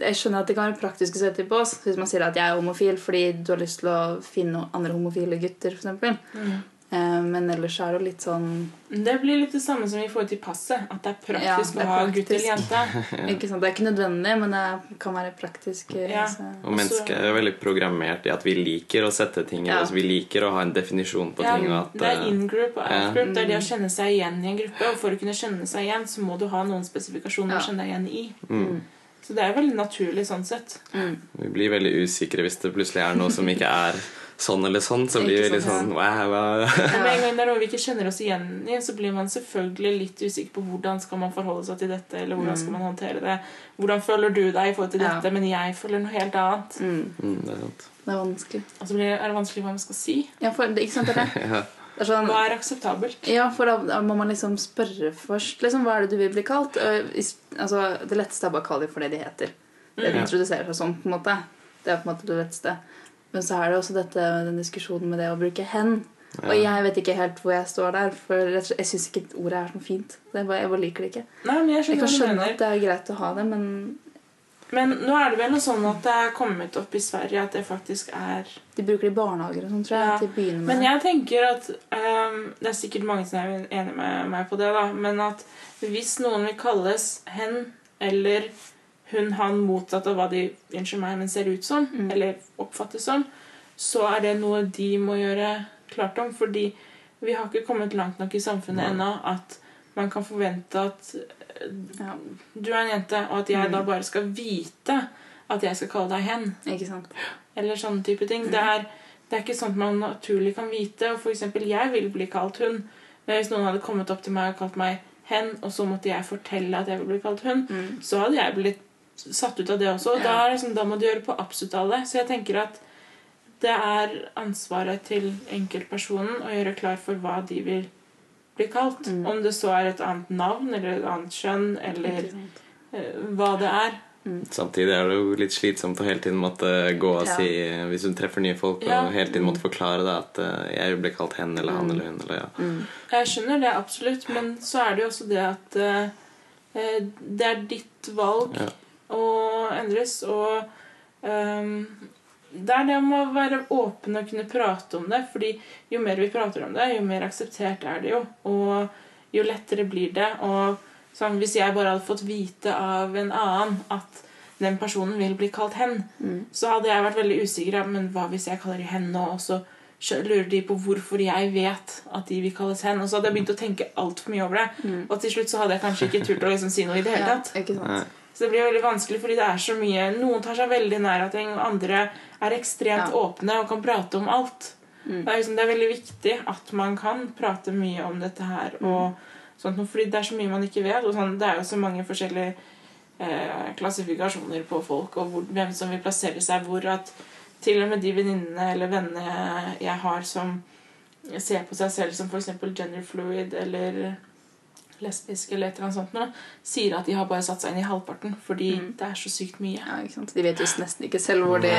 Jeg skjønner at det kan være praktisk å sette på oss hvis man sier at jeg er homofil fordi du har lyst til å finne andre homofile gutter, f.eks. Mm. Eh, men ellers er det jo litt sånn Det blir litt det samme som i forhold til passet. At det er praktisk Ja, det er å ha gutt eller jente. ikke sant? Det er ikke nødvendig, men det kan være praktisk. eh, Ja. så- Og mennesket er veldig programmert i at vi liker å sette ting Ja. altså, Vi liker å ha en definisjon på Ja, ting. At, det er eh, in-group og out-group. Det er det å Mm. kjenne seg igjen i en gruppe. Og for å kunne kjenne seg igjen, så må du ha noen spesifikasjoner Ja. å kjenne deg igjen i. mm, Så det er veldig naturlig sånn sett. Mm. vi blir veldig usikre hvis det plutselig er noe som ikke er sånn eller sånn. Så blir vi litt sånn wow, wow. Ja. med en gang det er noe vi ikke kjenner oss igjen i, så blir man selvfølgelig litt usikker på hvordan skal man forholde seg til dette, eller hvordan skal man håndtere det. Hvordan føler du deg i forhold til dette, Ja. men jeg føler noe helt annet. Mm. Mm, det er sant. Det er vanskelig. Og så blir det, er det vanskelig hva man skal si. Ja, for, ikke sant det er det? Ja. Det er sånn, Hva er akseptabelt? ja, for da, da må man liksom spørre først. Liksom, hva er det du vil bli kalt? Altså, det letteste er bare å kalle dem for det de heter. Det de Mm. introduserer seg som. på en måte. Det er på en måte det letteste. Men så er det også dette, den diskusjonen med det å bruke 'hen'. Og jeg vet ikke helt hvor jeg står der, for jeg syns ikke ordet er så fint. Jeg bare liker det ikke. Nei, men jeg Jeg kan skjønne at det er greit å ha det, men Men nå er det vel noe sånn at det er kommet opp i Sverige at det faktisk er de bruker det i barnehager og sånn, tror jeg. Ja, til å begynne med. Men jeg tenker at um, Det er sikkert mange som er enig med meg på det, da. Men at hvis noen vil kalles hen eller hun, han motsatt av hva de unnskyld meg, men ser ut som, Mm. eller oppfattes som, så er det noe de må gjøre klart om. Fordi vi har ikke kommet langt nok i samfunnet ennå at man kan forvente at eh, ja, du er en jente, og at jeg Mm. da bare skal vite at jeg skal kalle deg hen. ikke sant? Eller sånne type ting. Det, er, det er ikke sånt man naturlig kan vite. Og for eksempel, jeg vil bli kalt hun. Men hvis noen hadde kommet opp til meg og kalt meg hen, og så måtte jeg fortelle at jeg vil bli kalt hun, Mm. så hadde jeg blitt satt ut av det også. Og da, liksom, da må du gjøre på absolutt alle. Så jeg tenker at det er ansvaret til enkeltpersonen å gjøre klar for hva de vil bli kalt. Mm. Om det så er et annet navn eller et annet kjønn eller uh, hva det er. Samtidig er det jo litt slitsomt å hele tiden måtte gå og Ja. si Hvis du treffer nye folk, Ja. og hele tiden måtte forklare det at eh, jeg blir kalt hen eller han Mm. eller hun. Eller, ja. Mm. Jeg skjønner det absolutt, men så er det jo også det at eh, det er ditt valg Ja. Å endres, og um, det er det om å være åpen og kunne prate om det. fordi jo mer vi prater om det, jo mer akseptert er det jo. Og jo lettere blir det. Og sånn, hvis jeg bare hadde fått vite av en annen at den personen vil bli kalt hen, Mm. så hadde jeg vært veldig usikker. Men hva hvis jeg kaller de hen nå, og så lurer de på hvorfor jeg vet at de vil kalles hen? Og så hadde jeg begynt å tenke altfor mye over det. Mm. Og til slutt så hadde jeg kanskje ikke turt å liksom si noe i det hele tatt. Ja, ikke sant? Så det blir veldig vanskelig fordi det er så mye Noen tar seg veldig nær av ting, og andre er ekstremt Ja. åpne og kan prate om alt. Mm. Det, er liksom, det er veldig viktig at man kan prate mye om dette her. Og sånt, fordi det er så mye man ikke vet. Sånn, det er jo så mange forskjellige eh, klassifikasjoner på folk og hvor, hvem som vil plassere seg hvor. At til og med de venninnene eller vennene jeg har som ser på seg selv som f.eks. gender fluid eller lesbisk eller et eller annet sånt noe, sier at de har bare satt seg inn i halvparten fordi det er så sykt mye. Ja, ikke sant? De vet jo nesten ikke selv hvor det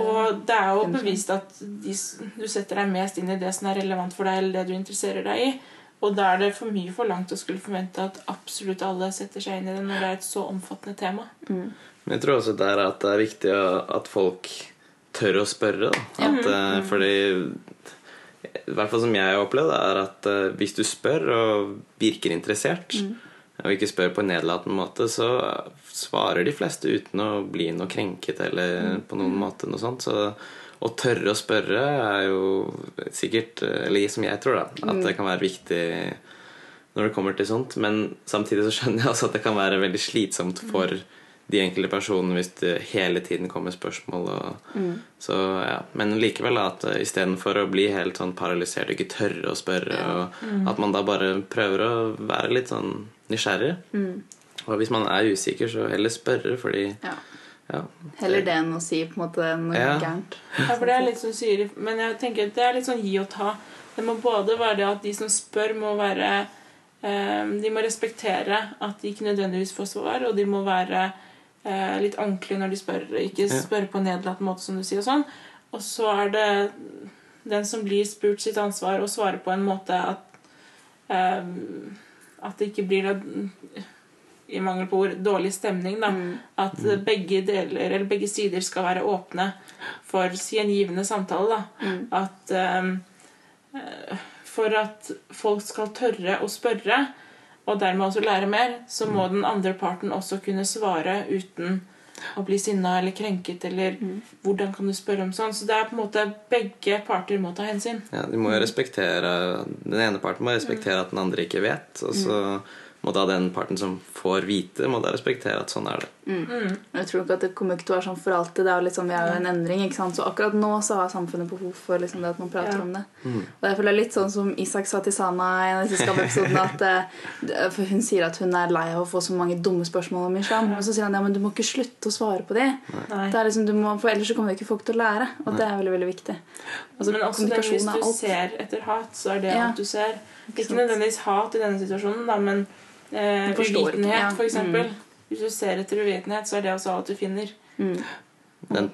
Og det er jo bevist at de, du setter deg mest inn i det som er relevant for deg, eller det du interesserer deg i. Og da er det for mye forlangt å skulle forvente at absolutt alle setter seg inn i det når det er et så omfattende tema. Men jeg tror også der at det er viktig at folk tør å spørre. Da. At, mm. fordi i hvert fall som jeg har opplevd, er at eh, hvis du spør og virker interessert, og ikke spør på en nedlatende måte, så svarer de fleste uten å bli noe krenket eller på noen måte noe sånt. Så å tørre å spørre er jo sikkert Eller som jeg tror, da. At det kan være viktig når det kommer til sånt. Men samtidig så skjønner jeg også at det kan være veldig slitsomt for de enkelte personene hvis det hele tiden kommer spørsmål. Og, så, ja. Men likevel at uh, istedenfor å bli helt sånn paralysert og ikke tørre å spørre, og at man da bare prøver å være litt sånn nysgjerrig. Og hvis man er usikker, så heller spørre, fordi Ja. ja, Heller det enn å si på en måte noe Ja. gærent. Ja, for det er litt sånn du men jeg tenker at det er litt sånn gi og ta. Det må både være det at de som spør, må være eh, De må respektere at de ikke nødvendigvis får svar, og de må være eh, litt ordentlige når de spør, ikke spør spørre på en nedlatende måte, som du sier. Og sånn. Og så er det den som blir spurt sitt ansvar, å svare på en måte at eh, At det ikke blir det i mangel på ord, dårlig stemning. da, At begge deler, eller begge sider skal være åpne for si en givende samtale. da, At ehm, eh, For at folk skal tørre å spørre, og dermed også lære mer, så må den andre parten også kunne svare uten å bli sinna eller krenket, eller 'hvordan kan du spørre om sånn?' Så det er på en måte begge parter må ta hensyn. Ja, de må jo respektere Den ene parten må respektere at den andre ikke vet. Og så må da den parten som får vite, må da respektere at sånn er det. Mm. Jeg tror ikke at det kommer ikke til å være sånn for alltid. Det er jo liksom, vi er jo en endring, ikke sant? Så akkurat nå så har samfunnet behov for liksom det at man prater Ja. om det. Og jeg føler litt sånn som Isak sa til Sana i en av siste episoden, at eh, for hun sier at hun er lei av å få så mange dumme spørsmål om islam. Og så sier han ja, men du må ikke slutte å svare på de. Nei. Det er liksom, du må, for ellers så kommer ikke folk til å lære. Og det er veldig, veldig viktig. Altså, Men også det, hvis du ser etter hat, så er det Ja. alt du ser. Ikke sant. nødvendigvis hat i denne situasjonen, da, men eh, uvitenhet, ja. eksempel. Mm. Hvis du ser etter uvitenhet, så er det også alt du finner. Mm. Den-.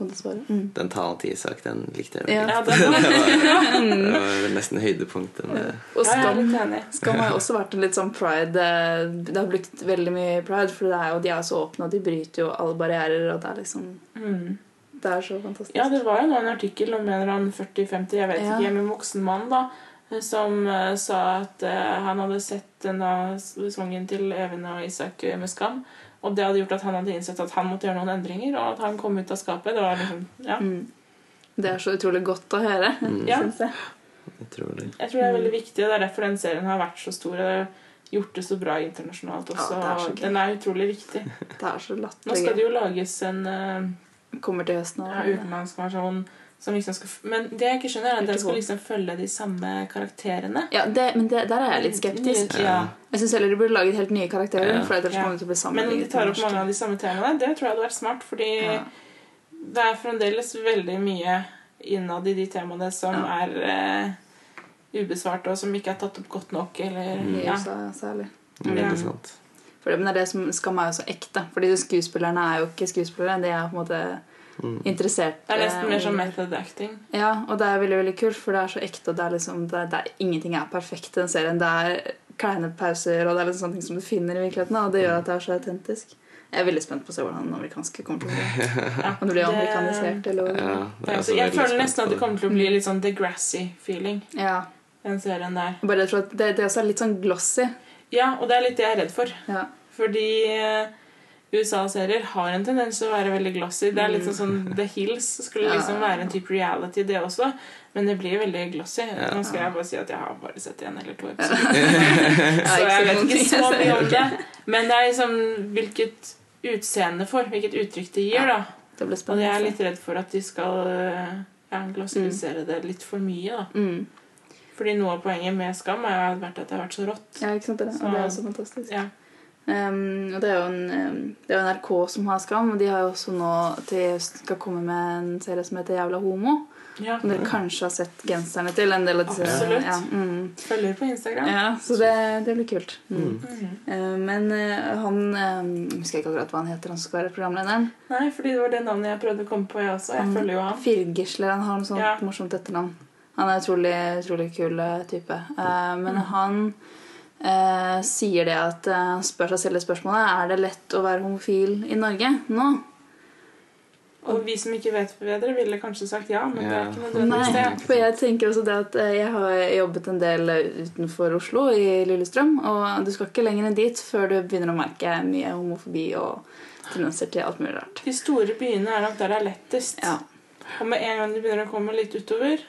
Mm. Den talen til Isak, den likte jeg Ja. veldig Ja, godt. det var, Det var nesten høydepunktet. med- Og jeg er skam, skam har jo også vært en litt sånn pride eh, Det har blitt veldig mye pride, for det er jo, de er så åpne, og de bryter jo alle barrierer, og det er liksom Mm. Det er så fantastisk. Ja, det var jo nå en artikkel om en eller annen 40-50, jeg vet Ja. ikke, med en voksen mann da, som eh, sa at eh, han hadde sett denne sesongen til Even og Isak eh, med Skam, og det hadde gjort at han hadde innsett at han måtte gjøre noen endringer, og at han kom ut av skapet. Det var liksom, ja. Mm. Det er så utrolig godt å høre, Ja. syns jeg. Utrolig. Jeg tror det er veldig viktig, og det er derfor den serien har vært så stor. og det gjort det så bra internasjonalt også. Ja, er den er utrolig viktig. Det er så latterlig. Nå skal det jo lages en uh, Kommer til høsten. ja, utenlandsk versjon som liksom skal Men det jeg ikke skjønner, er at den skal liksom følge de samme karakterene. Ja, det, men det, der er jeg litt skeptisk. Ja. Jeg syns heller de burde laget helt nye karakterer. Ja. For ellers Ja. kommer det til å bli Men om de tar opp mange av de samme temaene, det tror jeg hadde vært smart. Fordi Ja. det er fremdeles veldig mye innad i de temaene som Ja. er uh, ubesvarte, og som ikke er tatt opp godt nok. Eller, I ja. USA særlig. Veldig sant. For det, men det er det som skammer meg så ekte. Fordi skuespillerne er jo ikke skuespillere. De er på en måte interessert Det er nesten mer som method acting. Ja, og det er veldig veldig kult, for det er så ekte. Og det er liksom, det er, det er, ingenting er perfekt i den serien. Det er kleine pauser, og det er liksom sånne ting som du finner i virkeligheten. Og det gjør at det er så autentisk. Jeg er veldig spent på å se hvordan den amerikanske kommer til å bli. Ja, Om det blir amerikanisert eller Ja, det er Ja, også så jeg føler nesten at det kommer til å bli litt sånn Degrassi-feeling. Ja. Den serien der. Bare for at det, det også er litt sånn glossy. Ja, og det er litt det jeg er redd for. Ja. Fordi eh, USA-serier har en tendens til å være veldig glossy. Det er litt sånn sånn The Hills skulle liksom være en type reality, det også. Men det blir veldig glossy. Nå skal jeg bare si at jeg har bare sett en eller to episoder. Så jeg vet ikke så mye om det. Men det er liksom hvilket utseende for, hvilket uttrykk det gir. Da. Det Og jeg er litt redd for at de skal eh, ja, glossifisere det litt for mye. da. mm. Fordi noe av poenget med Skam har vært at det har vært så rått. Ja, ikke sant? Det, Så- og det er også fantastisk. Ja. Um, og det er jo en, um, det er jo NRK som har Skam, og de har jo også nå til høst skal komme med en serie som heter Jævla homo. Ja. Som dere kanskje har sett genserne til. En del av disse, Absolutt. Ja, mm. Følger på Instagram. ja, så det, det blir kult. Mm. Mm. Uh, men uh, han um, Jeg husker ikke akkurat hva han heter, han som skal være programlederen. Nei, fordi det var det navnet jeg prøvde å komme på, jeg også. Jeg Mm. følger jo han. Firgisler. Han har noe sånt Ja. morsomt etternavn. Han er en utrolig, utrolig kul uh, type. Uh, men han uh, sier det at eh, spør seg selv det spørsmålet Er det lett å være homofil i Norge nå. Og vi som ikke vet bedre, ville kanskje sagt ja, men det er ikke nødvendigvis Nei, for jeg tenker også det at uh, jeg har jobbet en del utenfor Oslo, i Lillestrøm. Og du skal ikke lenger enn dit før du begynner å merke mye homofobi og tendenser til alt mulig rart. De store byene er nok der det er lettest. Ja. Og med en gang du begynner å komme litt utover,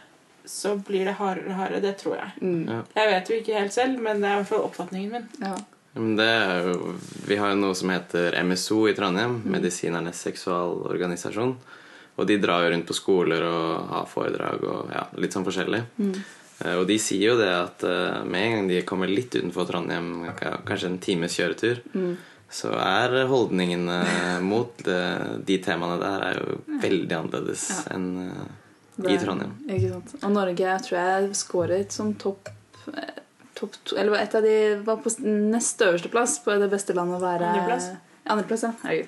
så blir det hardere og hardere. Det tror jeg. Mm. Ja. Jeg vet jo ikke helt selv, men det er i hvert fall oppfatningen min. ja. Det er jo, vi har jo noe som heter MSO i Trondheim, Medisinernes seksualorganisasjon. Og de drar jo rundt på skoler og har foredrag og ja, litt sånn forskjellig. Mm. Og de sier jo det at eh, med en gang de kommer litt utenfor Trondheim, kanskje en times kjøretur, så er holdningene mot eh, de temaene der er jo veldig annerledes Ja. enn eh, Det- i Trondheim. Ikke sant. Og Norge tror jeg scoret som topp eh, topp to, Eller et av de var på nest øverste plass på det beste landet å være Andreplass? Andreplass, ja. Herregud.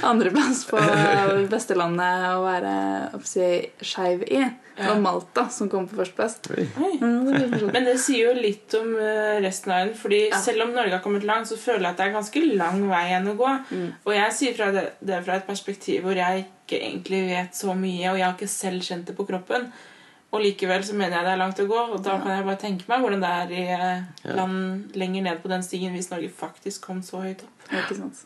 Andreplass på beste landet å være si, skeiv i. Det var Malta som kom på førsteplass. Mm. Men det sier jo litt om eh, resten av verden. Fordi Ja. selv om Norge har kommet langt, så føler jeg at det er ganske lang vei igjen å gå. Mm. Og jeg sier fra det, det fra et perspektiv hvor jeg ikke egentlig vet så mye, og jeg har ikke selv kjent det på kroppen. Og likevel så mener jeg det er langt å gå, og da kan jeg bare tenke meg hvordan det er i eh, land lenger ned på den stigen hvis Norge faktisk kom så høyt opp. Ikke sant.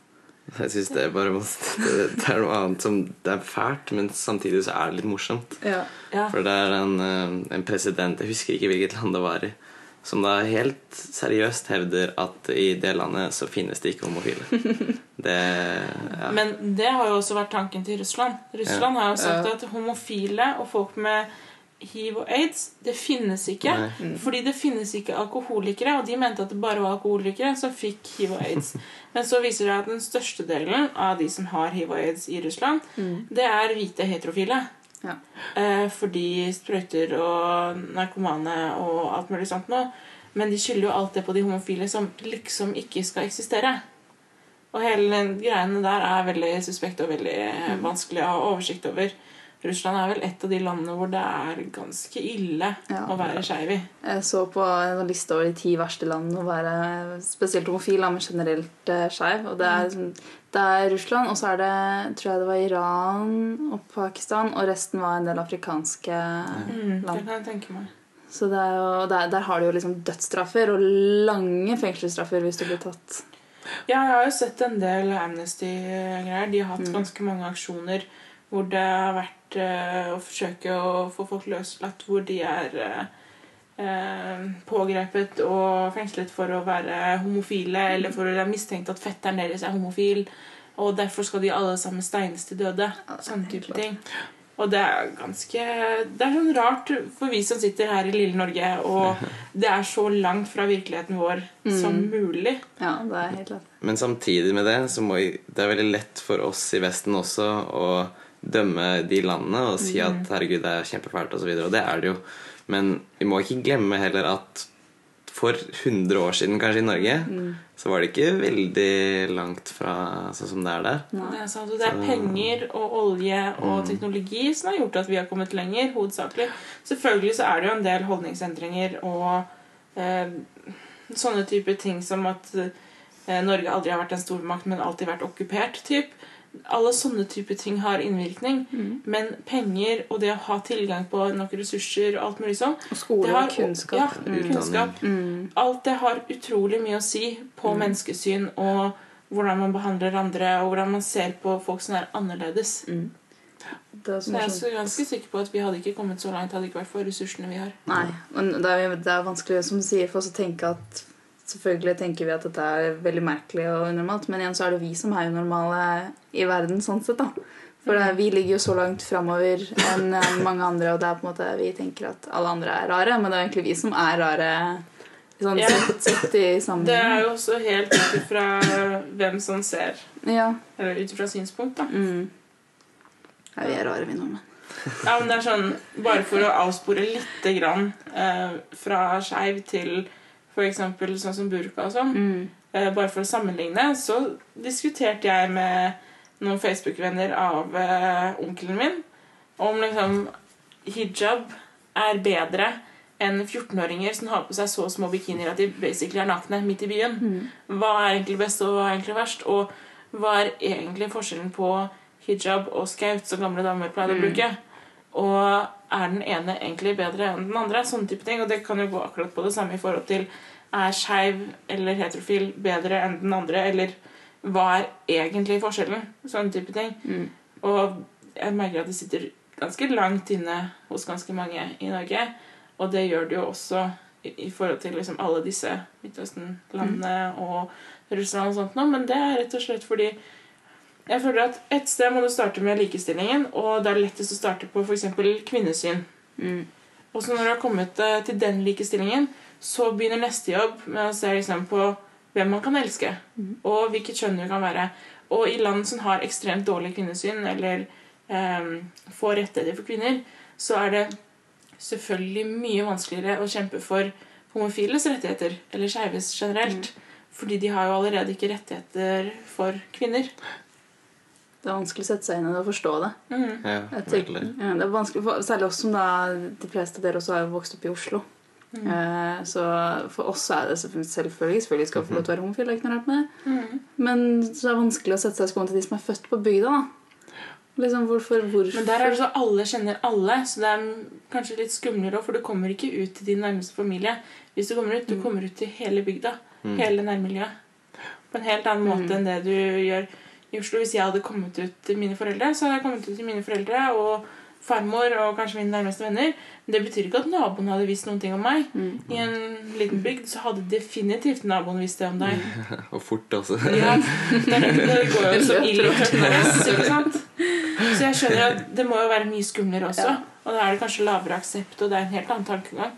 Jeg synes det er bare det, det er noe annet som Det er fælt, men samtidig så er det litt morsomt. Ja. Ja. For det er en, eh, en president, jeg husker ikke hvilket land det var i, som da helt seriøst hevder at i det landet så finnes det ikke homofile. Det ja. Men det har jo også vært tanken til Russland. Russland har jo sagt Ja. at homofile og folk med hiv og aids, det finnes ikke. Nei. Fordi det finnes ikke alkoholikere, og de mente at det bare var alkoholikere som fikk hiv og aids. Men så viser det at den største delen av de som har hiv og aids i Russland, det er hvite heterofile. Ja. Eh, fordi sprøyter og narkomane og alt mulig sånt nå. Men de skylder jo alt det på de homofile som liksom ikke skal eksistere. Og hele den greiene der er veldig suspekt og veldig mm. vanskelig å ha oversikt over. Russland er vel et av de landene hvor det er ganske ille Ja. å være skeiv i. Jeg så på en liste over de ti verste landene å være spesielt homofil, men generelt uh, skeiv. Og det er, liksom, det er Russland, og så er det tror jeg det var Iran og Pakistan, og resten var en del afrikanske Mm, det kan jeg tenke meg. Så det er jo, der, der har du jo liksom dødsstraffer og lange fengselsstraffer hvis du blir tatt. Ja, jeg har jo sett en del Amnesty-greier. De har hatt Mm. ganske mange aksjoner hvor det har vært eh, å forsøke å få folk løslatt, hvor de er eh, eh, pågrepet og fengslet for å være homofile, eller for å være mistenkt at fetteren deres er homofil, og derfor skal de alle sammen steines til døde. Sånne type ting. Og det er ganske Det er sånn rart for vi som sitter her i lille Norge, og det er så langt fra virkeligheten vår som Mm. mulig. Ja, det er helt klart. Men samtidig med det så må vi, det er veldig lett for oss i Vesten også å dømme de landene og si at herregud, det er kjempefælt osv. Og, så videre, og det er det jo. Men vi må ikke glemme heller at for 100 år siden kanskje i Norge så var det ikke veldig langt fra sånn som det er der. Nei. Det er, sant, det er penger og olje og teknologi som har gjort at vi har kommet lenger. hovedsakelig. Selvfølgelig så er det jo en del holdningsendringer og eh, sånne typer ting som at eh, Norge aldri har vært en stormakt, men alltid vært okkupert. Typ. Alle sånne typer ting har innvirkning. Men penger og det å ha tilgang på nok ressurser og alt mulig sånn Og skole har- og kunnskap. Ja, Mm. kunnskap. Mm. Alt det har utrolig mye å si på menneskesyn og hvordan man behandler andre, og hvordan man ser på folk som er annerledes. Mm. Det er så Så jeg er så ganske sikker på at vi hadde ikke kommet så langt hadde det ikke vært for ressursene vi har. Nei, men det er, det er vanskelig som du sier, for oss å tenke at Selvfølgelig tenker vi at dette er veldig merkelig og unormalt, men igjen så er det vi som er unormale i verden sånn sett, da. For det, vi ligger jo så langt framover enn mange andre, og det er på en måte vi tenker at alle andre er rare, men det er egentlig vi som er rare sånn Ja. sett, sett i Det er jo også helt ut ifra hvem som ser, Ja. eller ut ifra synspunkt, da. Mm. ja. Vi er rare, vi nordmenn. Ja, men det er sånn, Bare for å avspore lite grann eh, fra skeiv til f.eks. sånn som burka og sånn, Mm. eh, bare for å sammenligne, så diskuterte jeg med noen Facebook-venner av uh, onkelen min om liksom hijab er bedre enn 14-åringer som har på seg så små bikinier at de basically er nakne midt i byen. Mm. Hva er egentlig best, og hva er egentlig verst? Og hva er egentlig forskjellen på hijab og skaut, som gamle damer pleide å Mm. bruke? Og er den ene egentlig bedre enn den andre? Sånne type ting. Og det kan jo gå akkurat på det samme i forhold til er skeiv eller heterofil bedre enn den andre, eller hva er egentlig forskjellen? Sånne type ting. Mm. Og jeg merker at det sitter ganske langt inne hos ganske mange i Norge. Og det gjør det jo også i, i forhold til liksom alle disse Midtøsten-landene og Russland og sånt nå. Men det er rett og slett fordi jeg føler at et sted må du starte med likestillingen, og det er lettest å starte på f.eks. kvinnesyn. Mm. Og så når du har kommet eh, til den likestillingen, så begynner neste jobb med å se liksom på hvem man kan elske, og hvilket kjønn du kan være. Og i land som har ekstremt dårlig kvinnesyn, eller eh, få rettigheter for kvinner, så er det selvfølgelig mye vanskeligere å kjempe for homofiles rettigheter, eller skeives generelt. Fordi de har jo allerede ikke rettigheter for kvinner. Det er vanskelig å sette seg inn i det og forstå det. Mm. Ja, tenker, ja, det er vanskelig, for, Særlig oss som da de fleste av dere også har vokst opp i Oslo. Mm. Eh, så for oss er det selvfølgelig selvfølgelig, skal få lov til å være homofil. Det er ikke noe rart med det. Mm. Men så er det vanskelig å sette seg i skoene til de som er født på bygda. da. Liksom, hvorfor, hvorfor? Men der er det så alle kjenner alle, så det er kanskje litt skumlere òg, for du kommer ikke ut til din nærmeste familie. Hvis du kommer ut, du kommer ut til hele bygda. Hele nærmiljøet. På en helt annen måte enn det du gjør i Oslo. Hvis jeg hadde kommet ut til mine foreldre, så hadde jeg kommet ut til mine foreldre og farmor og kanskje mine nærmeste venner. Men det betyr ikke at naboen hadde visst noen ting om meg. Mm. I en liten bygd så hadde definitivt naboen visst det om deg. Og fort altså. Ja, det, det går jo som ild i tønnes. Så jeg skjønner at det må jo være mye skumlere også. Ja. Og da er det kanskje lavere aksept, og det er en helt annen tankegang.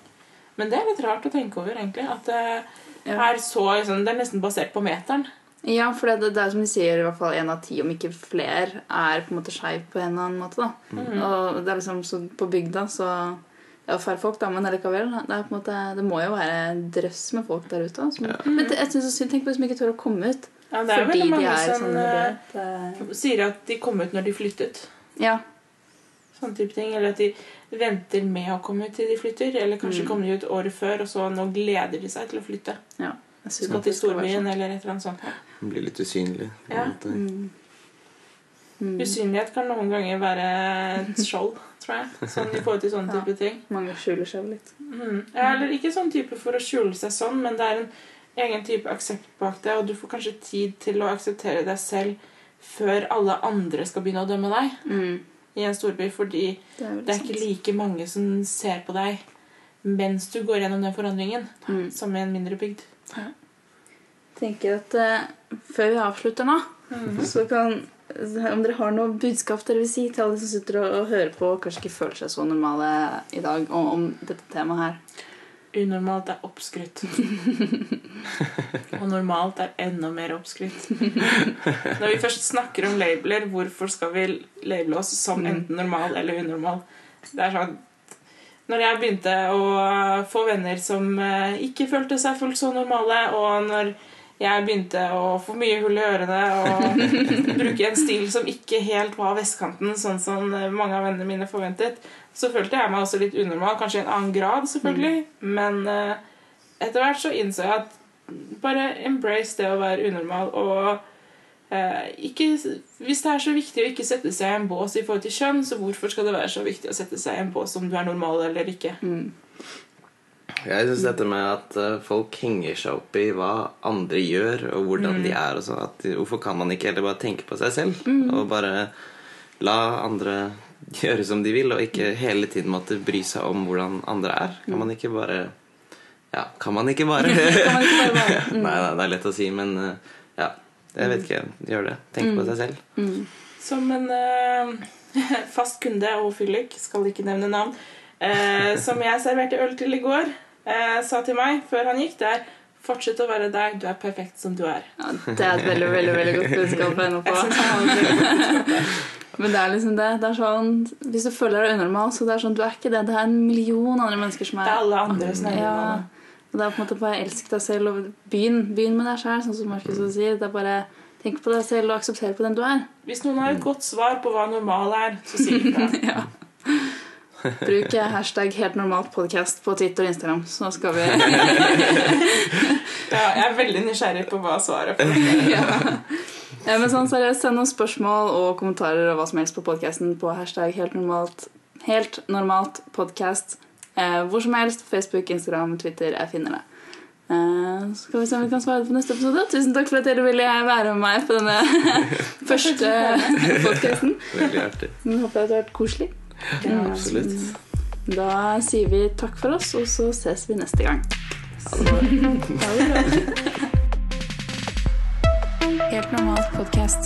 Men det er litt rart å tenke over, egentlig. At det er så liksom, Det er nesten basert på meteren. Ja, for det, det er som de sier, i hvert fall én av ti, om ikke flere, er på en måte skeiv på en eller annen måte. da. Mm. Og det er liksom så På bygda så ja, færre folk, da, men likevel. Det, er på en måte, det må jo være en drøss med folk der ute. Som, ja. Men det, jeg synes det er synd, Tenk på de som ikke tør å komme ut. Ja, det er fordi veldig de er som sånn uh, sier at de kom ut når de flyttet. Ja. Sånn type ting. Eller at de venter med å komme ut til de flytter. Eller kanskje Mm. kommer de ut året før, og så nå gleder de seg til å flytte. ja. Skal til storbyen sånn. eller et eller annet sånt. Blir litt usynlig. Ja. Mm. Mm. Usynlighet kan noen ganger være et skjold, tror jeg. Sånn i forhold til sånne Ja. type ting. Mange skjuler seg litt. Mm. Ja, eller ikke sånn type for å skjule seg sånn, men det er en egen type aksept bak det, og du får kanskje tid til å akseptere deg selv før alle andre skal begynne å dømme deg Mm. i en storby, fordi Det er, det er ikke like mange som ser på deg mens du går gjennom den forandringen, Mm. som i en mindre bygd. Tenker at uh, før vi avslutter nå, så kan om dere har noe budskap dere vil si til alle som sitter og, og hører på og kanskje ikke føler seg så normale i dag om, om dette temaet her. Unormalt er oppskrytt. og normalt er enda mer oppskrytt. Når vi først snakker om labeler, hvorfor skal vi label oss som enten normal eller unormal? Det er sånn Når jeg begynte å få venner som eh, ikke følte seg fullt så normale, og når jeg begynte å få mye hull i ørene og bruke en stil som ikke helt var vestkanten, sånn som mange av vennene mine forventet, så følte jeg meg også litt unormal. Kanskje i en annen grad, selvfølgelig. Men uh, etter hvert så innså jeg at bare embrace det å være unormal. Og uh, ikke, hvis det er så viktig å ikke sette seg i en bås i forhold til kjønn, så hvorfor skal det være så viktig å sette seg i en bås om du er normal eller ikke? Mm. Jeg syns dette med at eh, folk henger seg opp i hva andre gjør, og hvordan de er og sånn Hvorfor kan man ikke heller bare tenke på seg selv? Og bare la andre gjøre som de vil, og ikke hele tiden måtte bry seg om hvordan andre er? Kan man ikke bare Ja, kan man ikke bare? Man ikke bare være? Mm. Nei, nei, det er lett å si, men eh, ja. Jeg vet ikke. Gjør det. Tenk på seg selv. Mm. Som en uh, fast kunde og fyllik, skal ikke nevne navn, eh, som jeg serverte øl til i går, eh, sa til meg før han gikk, det er Fortsett å være deg. Du er perfekt som du er. Ja, det er et veldig veldig, veldig godt budskap å ende på. der. Men det er liksom det. det er sånn, hvis du føler deg unormal, så det er sånn, du er ikke det. Det er en million andre mennesker som er Det er alle andre som er ja. Og det er på en måte bare elsk deg selv og begynn, begynn med deg sjøl, sånn som Markus sier. Det er bare Tenk på deg selv og aksepter på den du er. Hvis noen har et godt svar på hva normal er, så si ifra. Ja. Bruk hashtag helt normalt podcast på Twitter og Instagram, så skal vi Ja, jeg er veldig nysgjerrig på hva svaret er. ja. Ja, men sånn seriøst, Send noen spørsmål og kommentarer og hva som helst på podcasten på hashtag helt normalt, helt normalt podcast. Eh, hvor som helst. Facebook, Instagram, Twitter. Jeg finner det. Eh, så skal vi se om vi kan svare på neste episode. Tusen takk for at dere ville være med meg på denne første podcasten. Veldig artig. Jeg håper det har vært koselig. Ja, Absolutt. Da sier vi takk for oss, og så ses vi neste gang. Ha det bra. Helt normalt podcast.